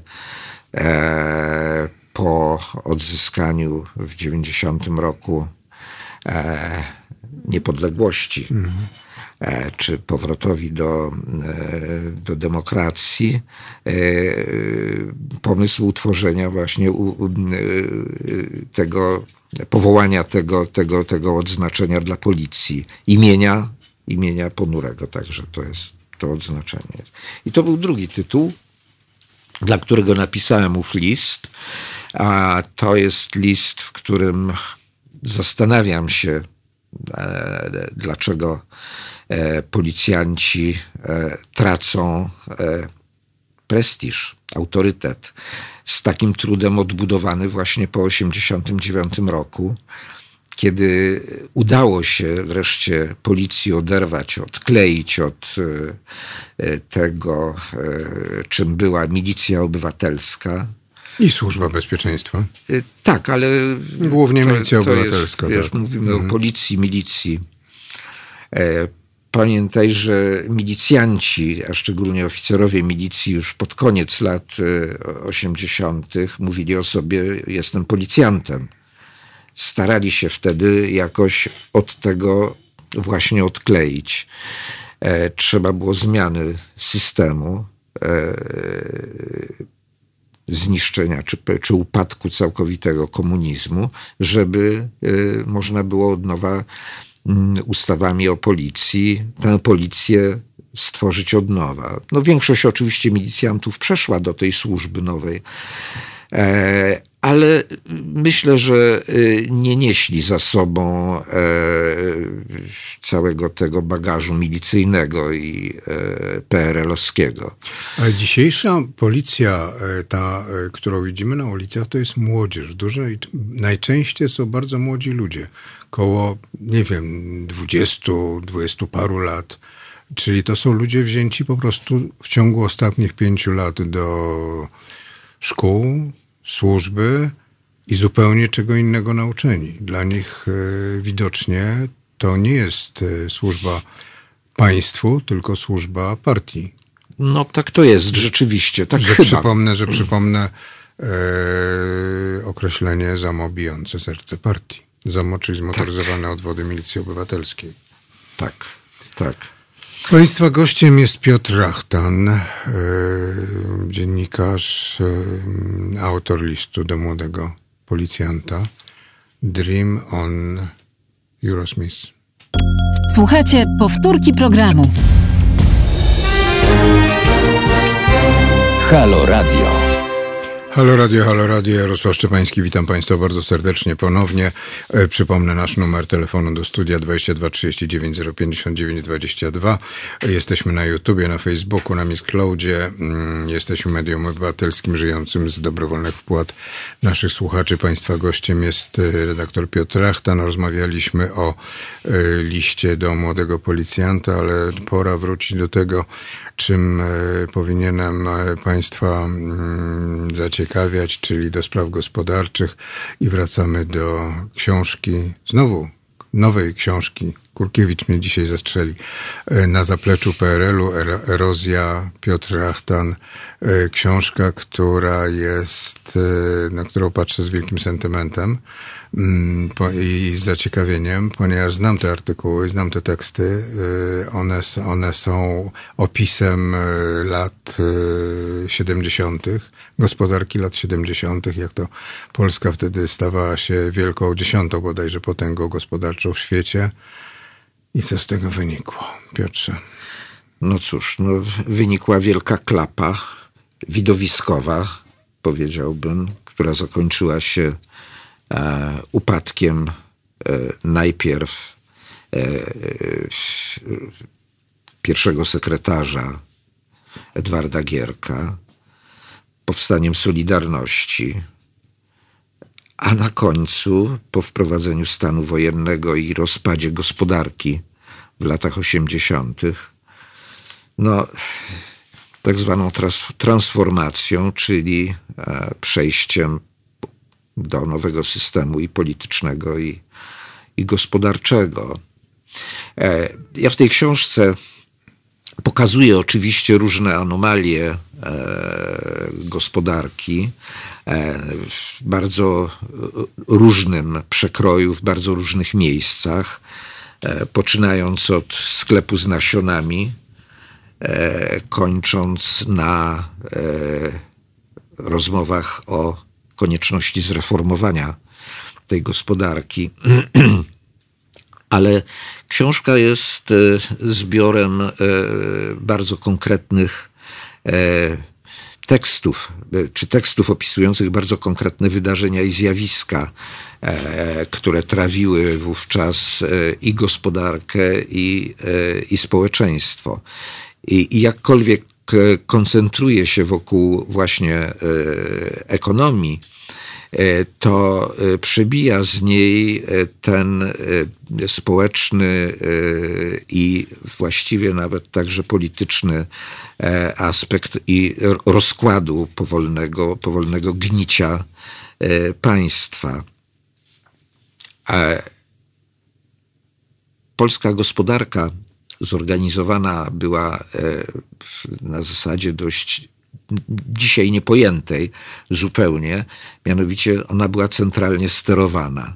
po odzyskaniu w 90 roku e, niepodległości, mhm. E, czy powrotowi do, e, do demokracji, e, pomysł utworzenia właśnie tego, powołania tego, tego, tego odznaczenia dla policji, imienia, imienia Ponurego, także to jest to odznaczenie. I to był drugi tytuł, dla którego napisałem ów list. A to jest list, w którym zastanawiam się, dlaczego policjanci e, tracą prestiż, autorytet z takim trudem odbudowany właśnie po 1989 roku, kiedy udało się wreszcie policji oderwać, odkleić od tego, czym była milicja obywatelska, i Służba Bezpieczeństwa. Tak, ale. Głównie Milicja to, to Obywatelska. Jest, wiesz, tak. Mówimy mhm. o policji, milicji. E, pamiętaj, że milicjanci, a szczególnie oficerowie milicji, już pod koniec lat 80., e, mówili o sobie: Jestem policjantem. Starali się wtedy jakoś od tego właśnie odkleić. E, trzeba było zmiany systemu zniszczenia czy, czy upadku całkowitego komunizmu, żeby można było od nowa ustawami o policji tę policję stworzyć od nowa. No, większość oczywiście milicjantów przeszła do tej służby nowej, e, ale myślę, że y, nie nieśli za sobą e, całego tego bagażu milicyjnego i e, PRL-owskiego. Ale dzisiejsza policja, e, ta, którą widzimy na ulicach, to jest młodzież. Dużo, najczęściej są bardzo młodzi ludzie, koło, nie wiem, 20, 20 paru lat. Czyli to są ludzie wzięci po prostu w ciągu ostatnich pięciu lat do szkół, służby i zupełnie czego innego nauczeni. Dla nich e, widocznie to nie jest e, służba państwu, tylko służba partii. No tak to jest, rzeczywiście. Tak że przypomnę, że przypomnę e, określenie ZAMO bijące serce partii. ZAMO, czyli zmotoryzowane tak. odwody milicji obywatelskiej. Tak, tak. Państwa gościem jest Piotr Rachtan, e, dziennikarz, e, autor listu do młodego policjanta Dream on Eurosmith. Słuchajcie powtórki programu. Halo Radio. Halo Radio, Halo Radio, Jarosław Szczepański, witam Państwa bardzo serdecznie ponownie. E, przypomnę nasz numer telefonu do studia 22 39 059 22. Jesteśmy na YouTubie, na Facebooku, na Miss Cloudzie. Mm, jesteśmy medium obywatelskim żyjącym z dobrowolnych wpłat naszych słuchaczy. Państwa gościem jest e, redaktor Piotr Rachtan. Rozmawialiśmy o e, liście do młodego policjanta, ale pora wrócić do tego, czym powinienem Państwa mm, zaciekawić zaciekawiać, czyli do spraw gospodarczych i wracamy do książki, znowu nowej książki. Kurkiewicz mnie dzisiaj zastrzeli. E, na zapleczu PRL-u Erozja Piotr Rachtan. E, książka, która jest, e, na którą patrzę z wielkim sentymentem mm, i z zaciekawieniem, ponieważ znam te artykuły, znam te teksty. One, one są opisem lat 70 gospodarki lat 70., jak to Polska wtedy stawała się wielką, dziesiątą bodajże potęgą gospodarczą w świecie. I co z tego wynikło, Piotrze? No cóż, no, wynikła wielka klapa widowiskowa, powiedziałbym, która zakończyła się e, upadkiem e, najpierw e, pierwszego sekretarza Edwarda Gierka, powstaniem Solidarności, a na końcu, po wprowadzeniu stanu wojennego i rozpadzie gospodarki w latach 80., no, tak zwaną transformacją, czyli przejściem do nowego systemu i politycznego, i, i gospodarczego. Ja w tej książce pokazuje oczywiście różne anomalie e, gospodarki e, w bardzo różnym przekroju, w bardzo różnych miejscach, e, poczynając od sklepu z nasionami, kończąc na rozmowach o konieczności zreformowania tej gospodarki. Ale książka jest e, zbiorem e, bardzo konkretnych e, tekstów, czy tekstów opisujących bardzo konkretne wydarzenia i zjawiska, które trawiły wówczas i gospodarkę, i, i społeczeństwo. I, I jakkolwiek koncentruje się wokół właśnie ekonomii, E, to e, przebija z niej e, ten społeczny i właściwie nawet także polityczny aspekt i rozkładu powolnego, powolnego gnicia państwa. Polska gospodarka zorganizowana była na zasadzie dość dzisiaj niepojętej zupełnie, mianowicie ona była centralnie sterowana.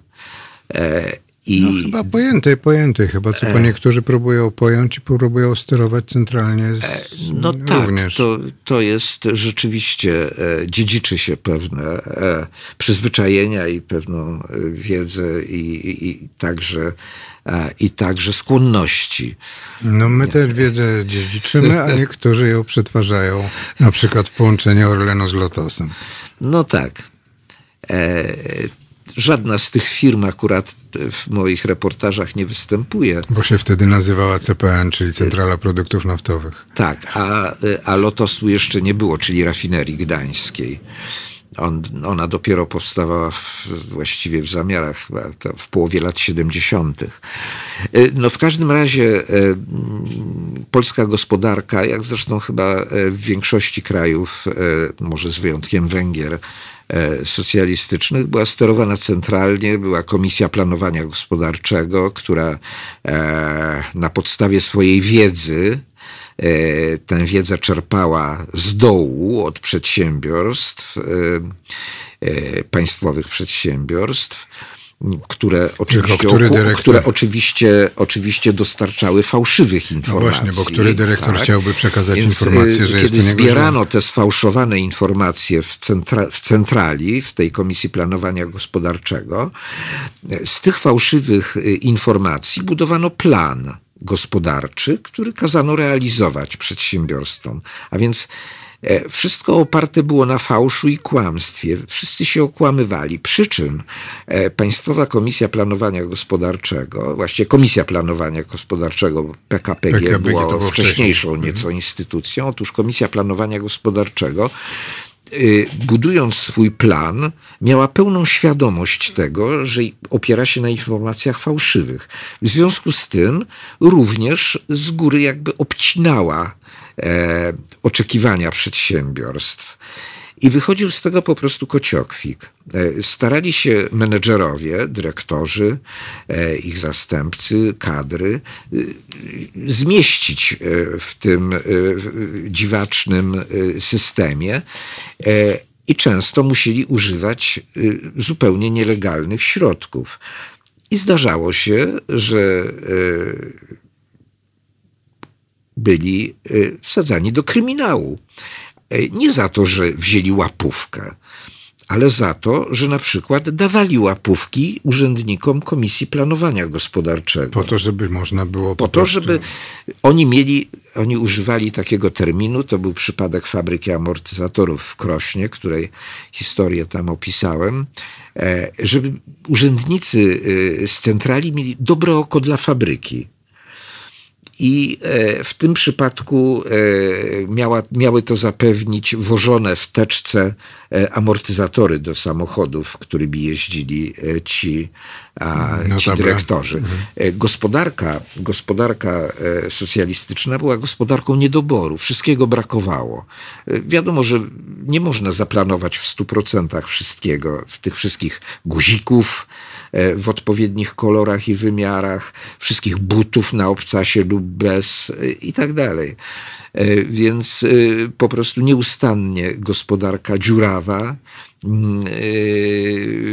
E, I... No, chyba pojętej, pojętej chyba, co po e. niektórzy próbują pojąć i próbują sterować centralnie z, e, No również. tak, to, to jest rzeczywiście, dziedziczy się pewne przyzwyczajenia i pewną wiedzę i, i także i także skłonności. No my tę wiedzę dziedziczymy, a niektórzy ją przetwarzają na przykład w połączeniu Orlenu z Lotosem. No tak. E, żadna z tych firm akurat w moich reportażach nie występuje. Bo się wtedy nazywała CPN, czyli Centrala Produktów Naftowych. Tak, a, a Lotosu jeszcze nie było, czyli rafinerii gdańskiej. On, ona dopiero powstawała w, właściwie w zamiarach w połowie lat 70. E, no w każdym razie e, polska gospodarka, jak zresztą chyba e, w większości krajów, może z wyjątkiem Węgier, socjalistycznych była sterowana centralnie, była Komisja Planowania Gospodarczego, która na podstawie swojej wiedzy E, tę wiedzę czerpała z dołu od przedsiębiorstw, e, e, państwowych przedsiębiorstw, które oczywiście, który dyrektor... które oczywiście, oczywiście dostarczały fałszywych informacji. No właśnie, bo który dyrektor tak? chciałby przekazać Więc informację, że kiedy jest zbierano te sfałszowane informacje w, centra w centrali, w tej Komisji Planowania Gospodarczego, z tych fałszywych informacji budowano plan gospodarczy, który kazano realizować przedsiębiorstwom. A więc wszystko oparte było na fałszu i kłamstwie. Wszyscy się okłamywali. Przy czym e, Państwowa Komisja Planowania Gospodarczego, właściwie Komisja Planowania Gospodarczego, PKPG, PKPG było wcześniejszą nieco mhm. instytucją. Otóż Komisja Planowania Gospodarczego Y, budując swój plan, miała pełną świadomość tego, że opiera się na informacjach fałszywych. W związku z tym również z góry jakby obcinała e, oczekiwania przedsiębiorstw. I wychodził z tego po prostu kociokwik. E, starali się menedżerowie, dyrektorzy, e, ich zastępcy, kadry e, zmieścić w tym dziwacznym systemie i często musieli używać zupełnie nielegalnych środków. I zdarzało się, że byli wsadzani do kryminału. E, nie za to, że wzięli łapówkę, ale za to, że na przykład dawali łapówki urzędnikom Komisji Planowania Gospodarczego. Po to, żeby można było. Po, po to, żeby oni mieli, oni używali takiego terminu, to był przypadek fabryki amortyzatorów w Krośnie, której historię tam opisałem, e, żeby urzędnicy e, z centrali mieli dobre oko dla fabryki I e, w tym przypadku e, miała, miały to zapewnić wożone w teczce e, amortyzatory do samochodów, którymi jeździli ci, no ci dyrektorzy. Mhm. Gospodarka, gospodarka socjalistyczna była gospodarką niedoboru. Wszystkiego brakowało. Wiadomo, że nie można zaplanować w stu procentach wszystkiego, w tych wszystkich guzików, w odpowiednich kolorach i wymiarach, wszystkich butów na obcasie lub bez e, i tak dalej. E, więc po prostu nieustannie gospodarka dziurawa mm,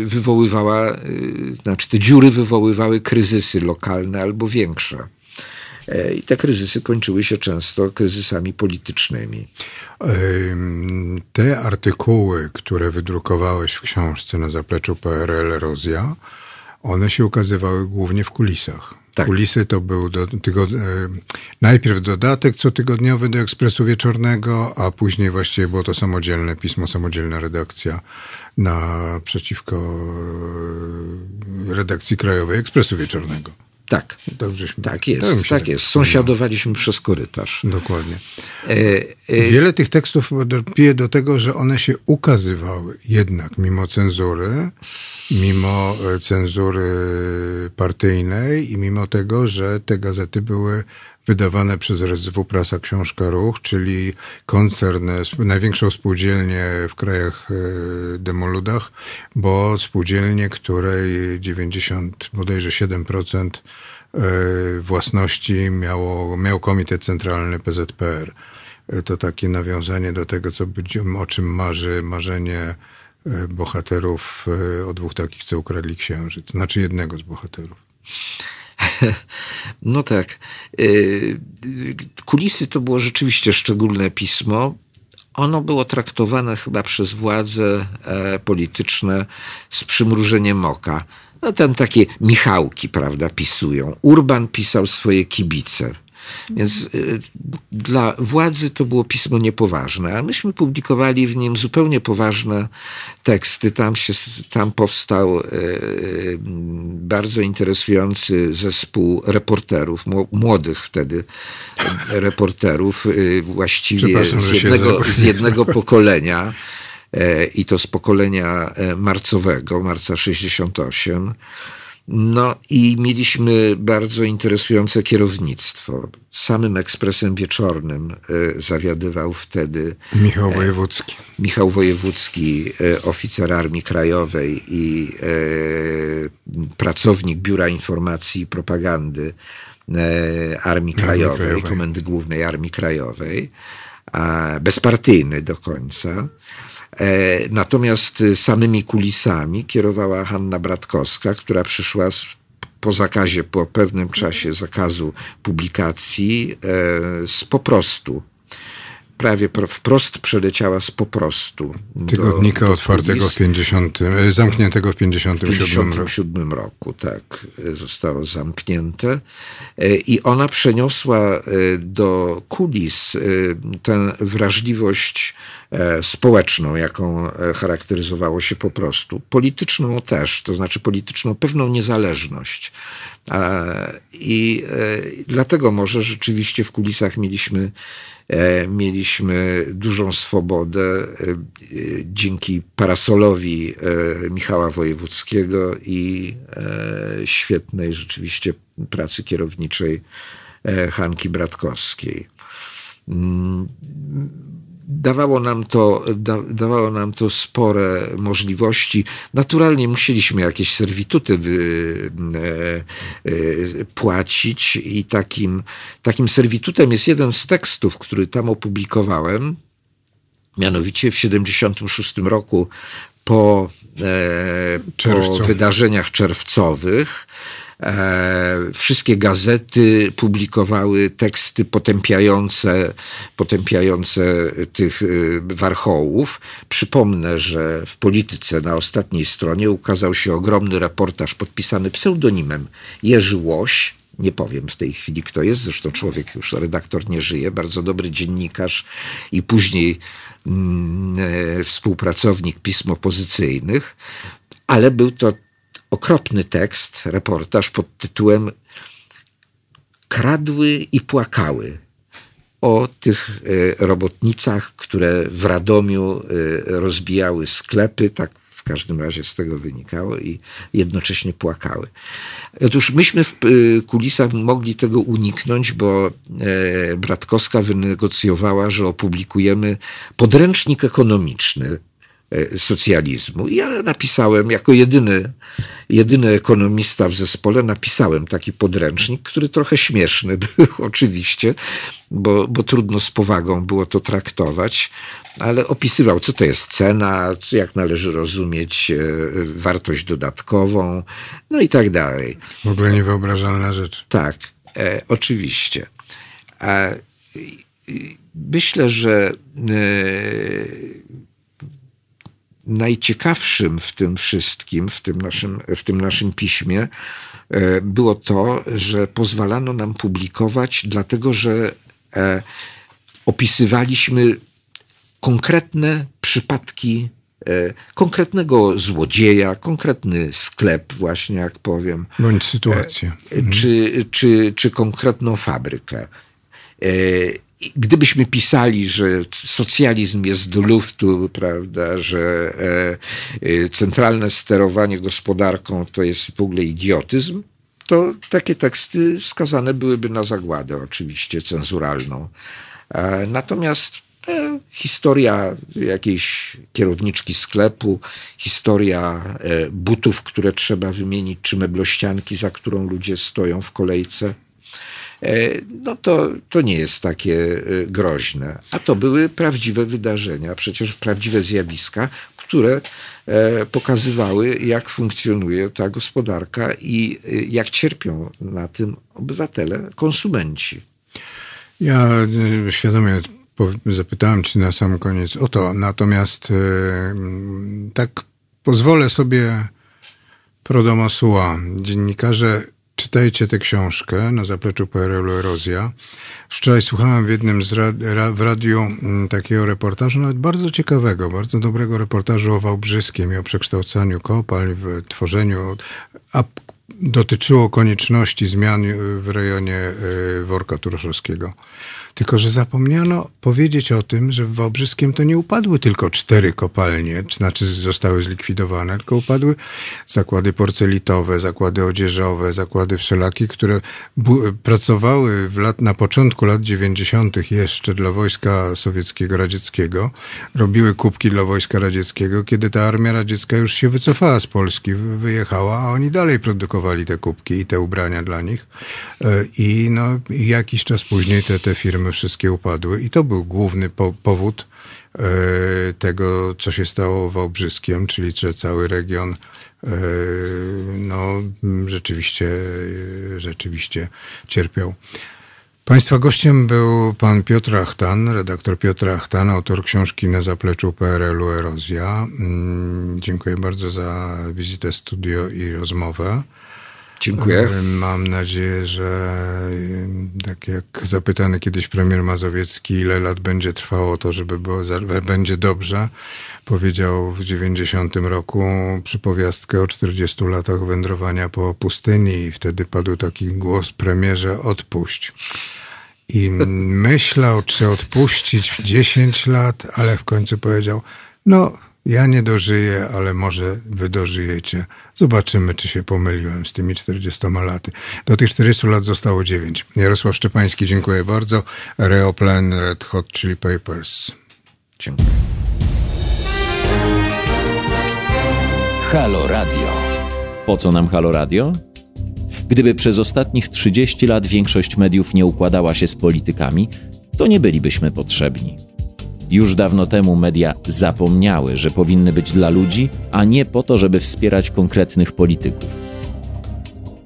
wywoływała, znaczy te dziury wywoływały kryzysy lokalne albo większe. I te kryzysy kończyły się często kryzysami politycznymi. Te artykuły, które wydrukowałeś w książce na zapleczu PRL Erozja, one się ukazywały głównie w kulisach. Tak. Kulisy to był do, tygod... E, najpierw dodatek cotygodniowy do Ekspresu Wieczornego, a później właściwie było to samodzielne pismo, samodzielna redakcja na przeciwko e, redakcji krajowej Ekspresu Wieczornego. Tak, Dobrześmy, tak jest, tak jest. Sąsiadowaliśmy przez korytarz. Dokładnie. E, e... Wiele tych tekstów pije do tego, że one się ukazywały jednak mimo cenzury, mimo e, cenzury partyjnej i mimo tego, że te gazety były wydawane przez RSW Prasa Książka Ruch, czyli koncern, największą spółdzielnię w krajach e, demoludach, bo spółdzielnię, której 90, bodajże 7% e, własności miało, miał Komitet Centralny PZPR. To takie nawiązanie do tego, co o czym marzy marzenie E, bohaterów e, o dwóch takich, co ukradli księżyc. Znaczy jednego z bohaterów. No tak. E, kulisy to było rzeczywiście szczególne pismo. Ono było traktowane chyba przez władze polityczne z przymrużeniem oka. No tam takie Michałki, prawda, pisują. Urban pisał swoje kibice więc y, dla władzy to było pismo niepoważne, a myśmy publikowali w nim zupełnie poważne teksty. Tam, się, tam powstał y, y, bardzo interesujący zespół reporterów, młodych wtedy reporterów, właściwie z jednego, z jednego pokolenia e, i to z pokolenia e, marcowego, marca 68 no i mieliśmy bardzo interesujące kierownictwo. Samym ekspresem wieczornym e, zawiadywał wtedy Michał e, Wojewódzki. Michał Wojewódzki, e, oficer Armii Krajowej i pracownik Biura Informacji i Propagandy Armii Krajowej, Armii Krajowej. Komendy Głównej Armii Krajowej, bezpartyjny do końca. E, natomiast y, samymi kulisami kierowała Hanna Bratkowska, która przyszła z, po zakazie, po pewnym czasie zakazu publikacji, e, z po prostu prawie wprost przeleciała z po prostu. Tygodnika do, do otwartego w 50, e, zamkniętego w 57 roku. 57 roku, tak, e, zostało zamknięte. E, I ona przeniosła do kulis tę wrażliwość społeczną, jaką charakteryzowało się po prostu. Polityczną też, to znaczy polityczną pewną niezależność. I dlatego może rzeczywiście w kulisach mieliśmy mieliśmy dużą swobodę e, dzięki parasolowi e, Michała Wojewódzkiego i świetnej rzeczywiście pracy kierowniczej Hanki Bratkowskiej. Dawało nam to, da, dawało nam to spore możliwości. Naturalnie musieliśmy jakieś serwituty wy, e, e, płacić i takim, takim serwitutem jest jeden z tekstów, który tam opublikowałem. Mianowicie w 76 roku po, e, po wydarzeniach czerwcowych wszystkie gazety publikowały teksty potępiające, potępiające tych e, warchołów. Przypomnę, że w polityce na ostatniej stronie ukazał się ogromny reportaż podpisany pseudonimem Jerzy Łoś, nie powiem w tej chwili, kto jest, zresztą człowiek już, redaktor nie żyje, bardzo dobry dziennikarz i później mm, e, współpracownik pism opozycyjnych, ale był to okropny tekst, reportaż pod tytułem kradły i płakały o tych robotnicach, które w Radomiu rozbijały sklepy, tak każdym razie z tego wynikało i jednocześnie płakały. Otóż myśmy w y, kulisach mogli tego uniknąć, bo e, Bratkowska wynegocjowała, że opublikujemy podręcznik ekonomiczny E, socjalizmu. Ja napisałem, jako jedyny, jedyny ekonomista w zespole, napisałem taki podręcznik, który trochę śmieszny był oczywiście, bo, bo trudno z powagą było to traktować, ale opisywał, co to jest cena, jak należy rozumieć e, wartość dodatkową, no i tak dalej. W ogóle niewyobrażalna rzecz. Tak, e, oczywiście. A, myślę, że e, najciekawszym w tym wszystkim, w tym naszym, w tym naszym piśmie, e, było to, że pozwalano nam publikować, dlatego że e, opisywaliśmy konkretne przypadki e, konkretnego złodzieja, konkretny sklep, właśnie jak powiem. Bądź sytuację. Czy, czy, czy konkretną fabrykę gdybyśmy pisali, że socjalizm jest do luftu, prawda, że e, e, centralne sterowanie gospodarką to jest w ogóle idiotyzm, to takie teksty skazane byłyby na zagładę, oczywiście cenzuralną. E, natomiast historia jakiejś kierowniczki sklepu, historia butów, które trzeba wymienić, czy meblościanki, za którą ludzie stoją w kolejce – no to, to nie jest takie e, groźne. A to były prawdziwe wydarzenia, przecież prawdziwe zjawiska, które e, pokazywały, jak funkcjonuje ta gospodarka i jak cierpią na tym obywatele, konsumenci. Ja świadomie zapytałem Cię na sam koniec o to, natomiast tak pozwolę sobie pro domo sua. Dziennikarze Czytajcie tę książkę na zapleczu PRL-u Erozja. Wczoraj słuchałem w jednym z rad, w radiu mm, takiego reportażu, nawet bardzo ciekawego, bardzo dobrego reportażu o Wałbrzyskiem i o przekształcaniu kopalń, w tworzeniu, a dotyczyło konieczności zmian w rejonie y, Worka Turoszowskiego. Tylko, że zapomniano powiedzieć o tym, że w Wałbrzyskiem to nie upadły tylko cztery kopalnie, znaczy zostały zlikwidowane, tylko upadły zakłady porcelitowe, zakłady odzieżowe, zakłady wszelakie, które pracowały w lat, na początku lat 90. jeszcze dla wojska sowieckiego, radzieckiego. Robiły kubki dla wojska radzieckiego, kiedy ta armia radziecka już się wycofała z Polski, wyjechała, a oni dalej produkowali te kubki i te ubrania dla nich. E, I no, jakiś czas później te, te firmy firmy wszystkie upadły i to był główny po powód e, tego, co się stało Wałbrzyskiem, czyli że cały region e, no, rzeczywiście, rzeczywiście cierpiał. Państwa gościem był pan Piotr Achtan, redaktor Piotr Achtan, autor książki Na zapleczu PRL-u Erozja. Mm, dziękuję bardzo za wizytę studio i rozmowę. Dziękuję. Mam nadzieję, że tak jak zapytany kiedyś premier Mazowiecki, ile lat będzie trwało to, żeby było, będzie dobrze, powiedział w 90 roku przypowiastkę o 40 latach wędrowania po pustyni i wtedy padł taki głos premierze odpuść. I myślał, czy odpuścić 10 lat, ale w końcu powiedział, no ja nie dożyję, ale może wy dożyjecie. Zobaczymy, czy się pomyliłem z tymi 40 laty. Do tych 40 lat zostało 9. Jarosław Szczepański, dziękuję bardzo. Reoplan Red Hot Chili Papers. Dziękuję. Halo Radio. Po co nam Halo Radio? Gdyby przez ostatnich 30 lat większość mediów nie układała się z politykami, to nie bylibyśmy potrzebni. Już dawno temu media zapomniały, że powinny być dla ludzi, a nie po to, żeby wspierać konkretnych polityków.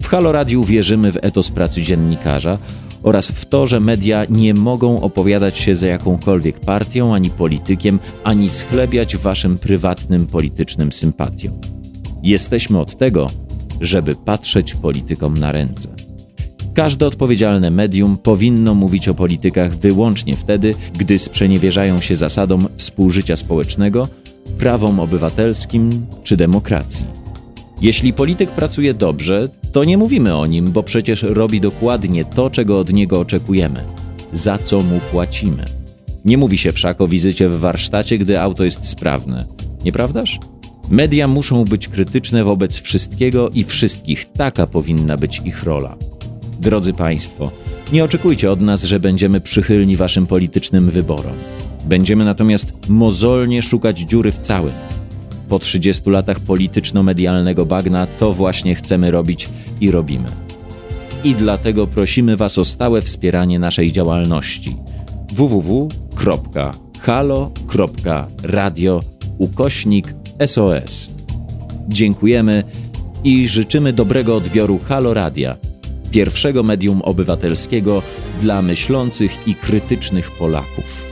W Halo Radiu wierzymy w etos pracy dziennikarza oraz w to, że media nie mogą opowiadać się za jakąkolwiek partią ani politykiem, ani schlebiać waszym prywatnym politycznym sympatiom. Jesteśmy od tego, żeby patrzeć politykom na ręce. Każde odpowiedzialne medium powinno mówić o politykach wyłącznie wtedy, gdy sprzeniewierzają się zasadom współżycia społecznego, prawom obywatelskim czy demokracji. Jeśli polityk pracuje dobrze, To nie mówimy o nim, bo przecież robi dokładnie to, czego od niego oczekujemy, za co mu płacimy. Nie mówi się wszak o wizycie w warsztacie, gdy auto jest sprawne. Nieprawdaż? Media muszą być krytyczne wobec wszystkiego i wszystkich. Taka powinna być ich rola. Drodzy Państwo, nie oczekujcie od nas, że będziemy przychylni Waszym politycznym wyborom. Będziemy natomiast mozolnie szukać dziury w całym. Po 30 latach polityczno-medialnego bagna to właśnie chcemy robić i robimy. I dlatego prosimy Was o stałe wspieranie naszej działalności www.halo.radio ukośnik SOS. Dziękujemy i życzymy dobrego odbioru Halo Radia, pierwszego medium obywatelskiego dla myślących i krytycznych Polaków.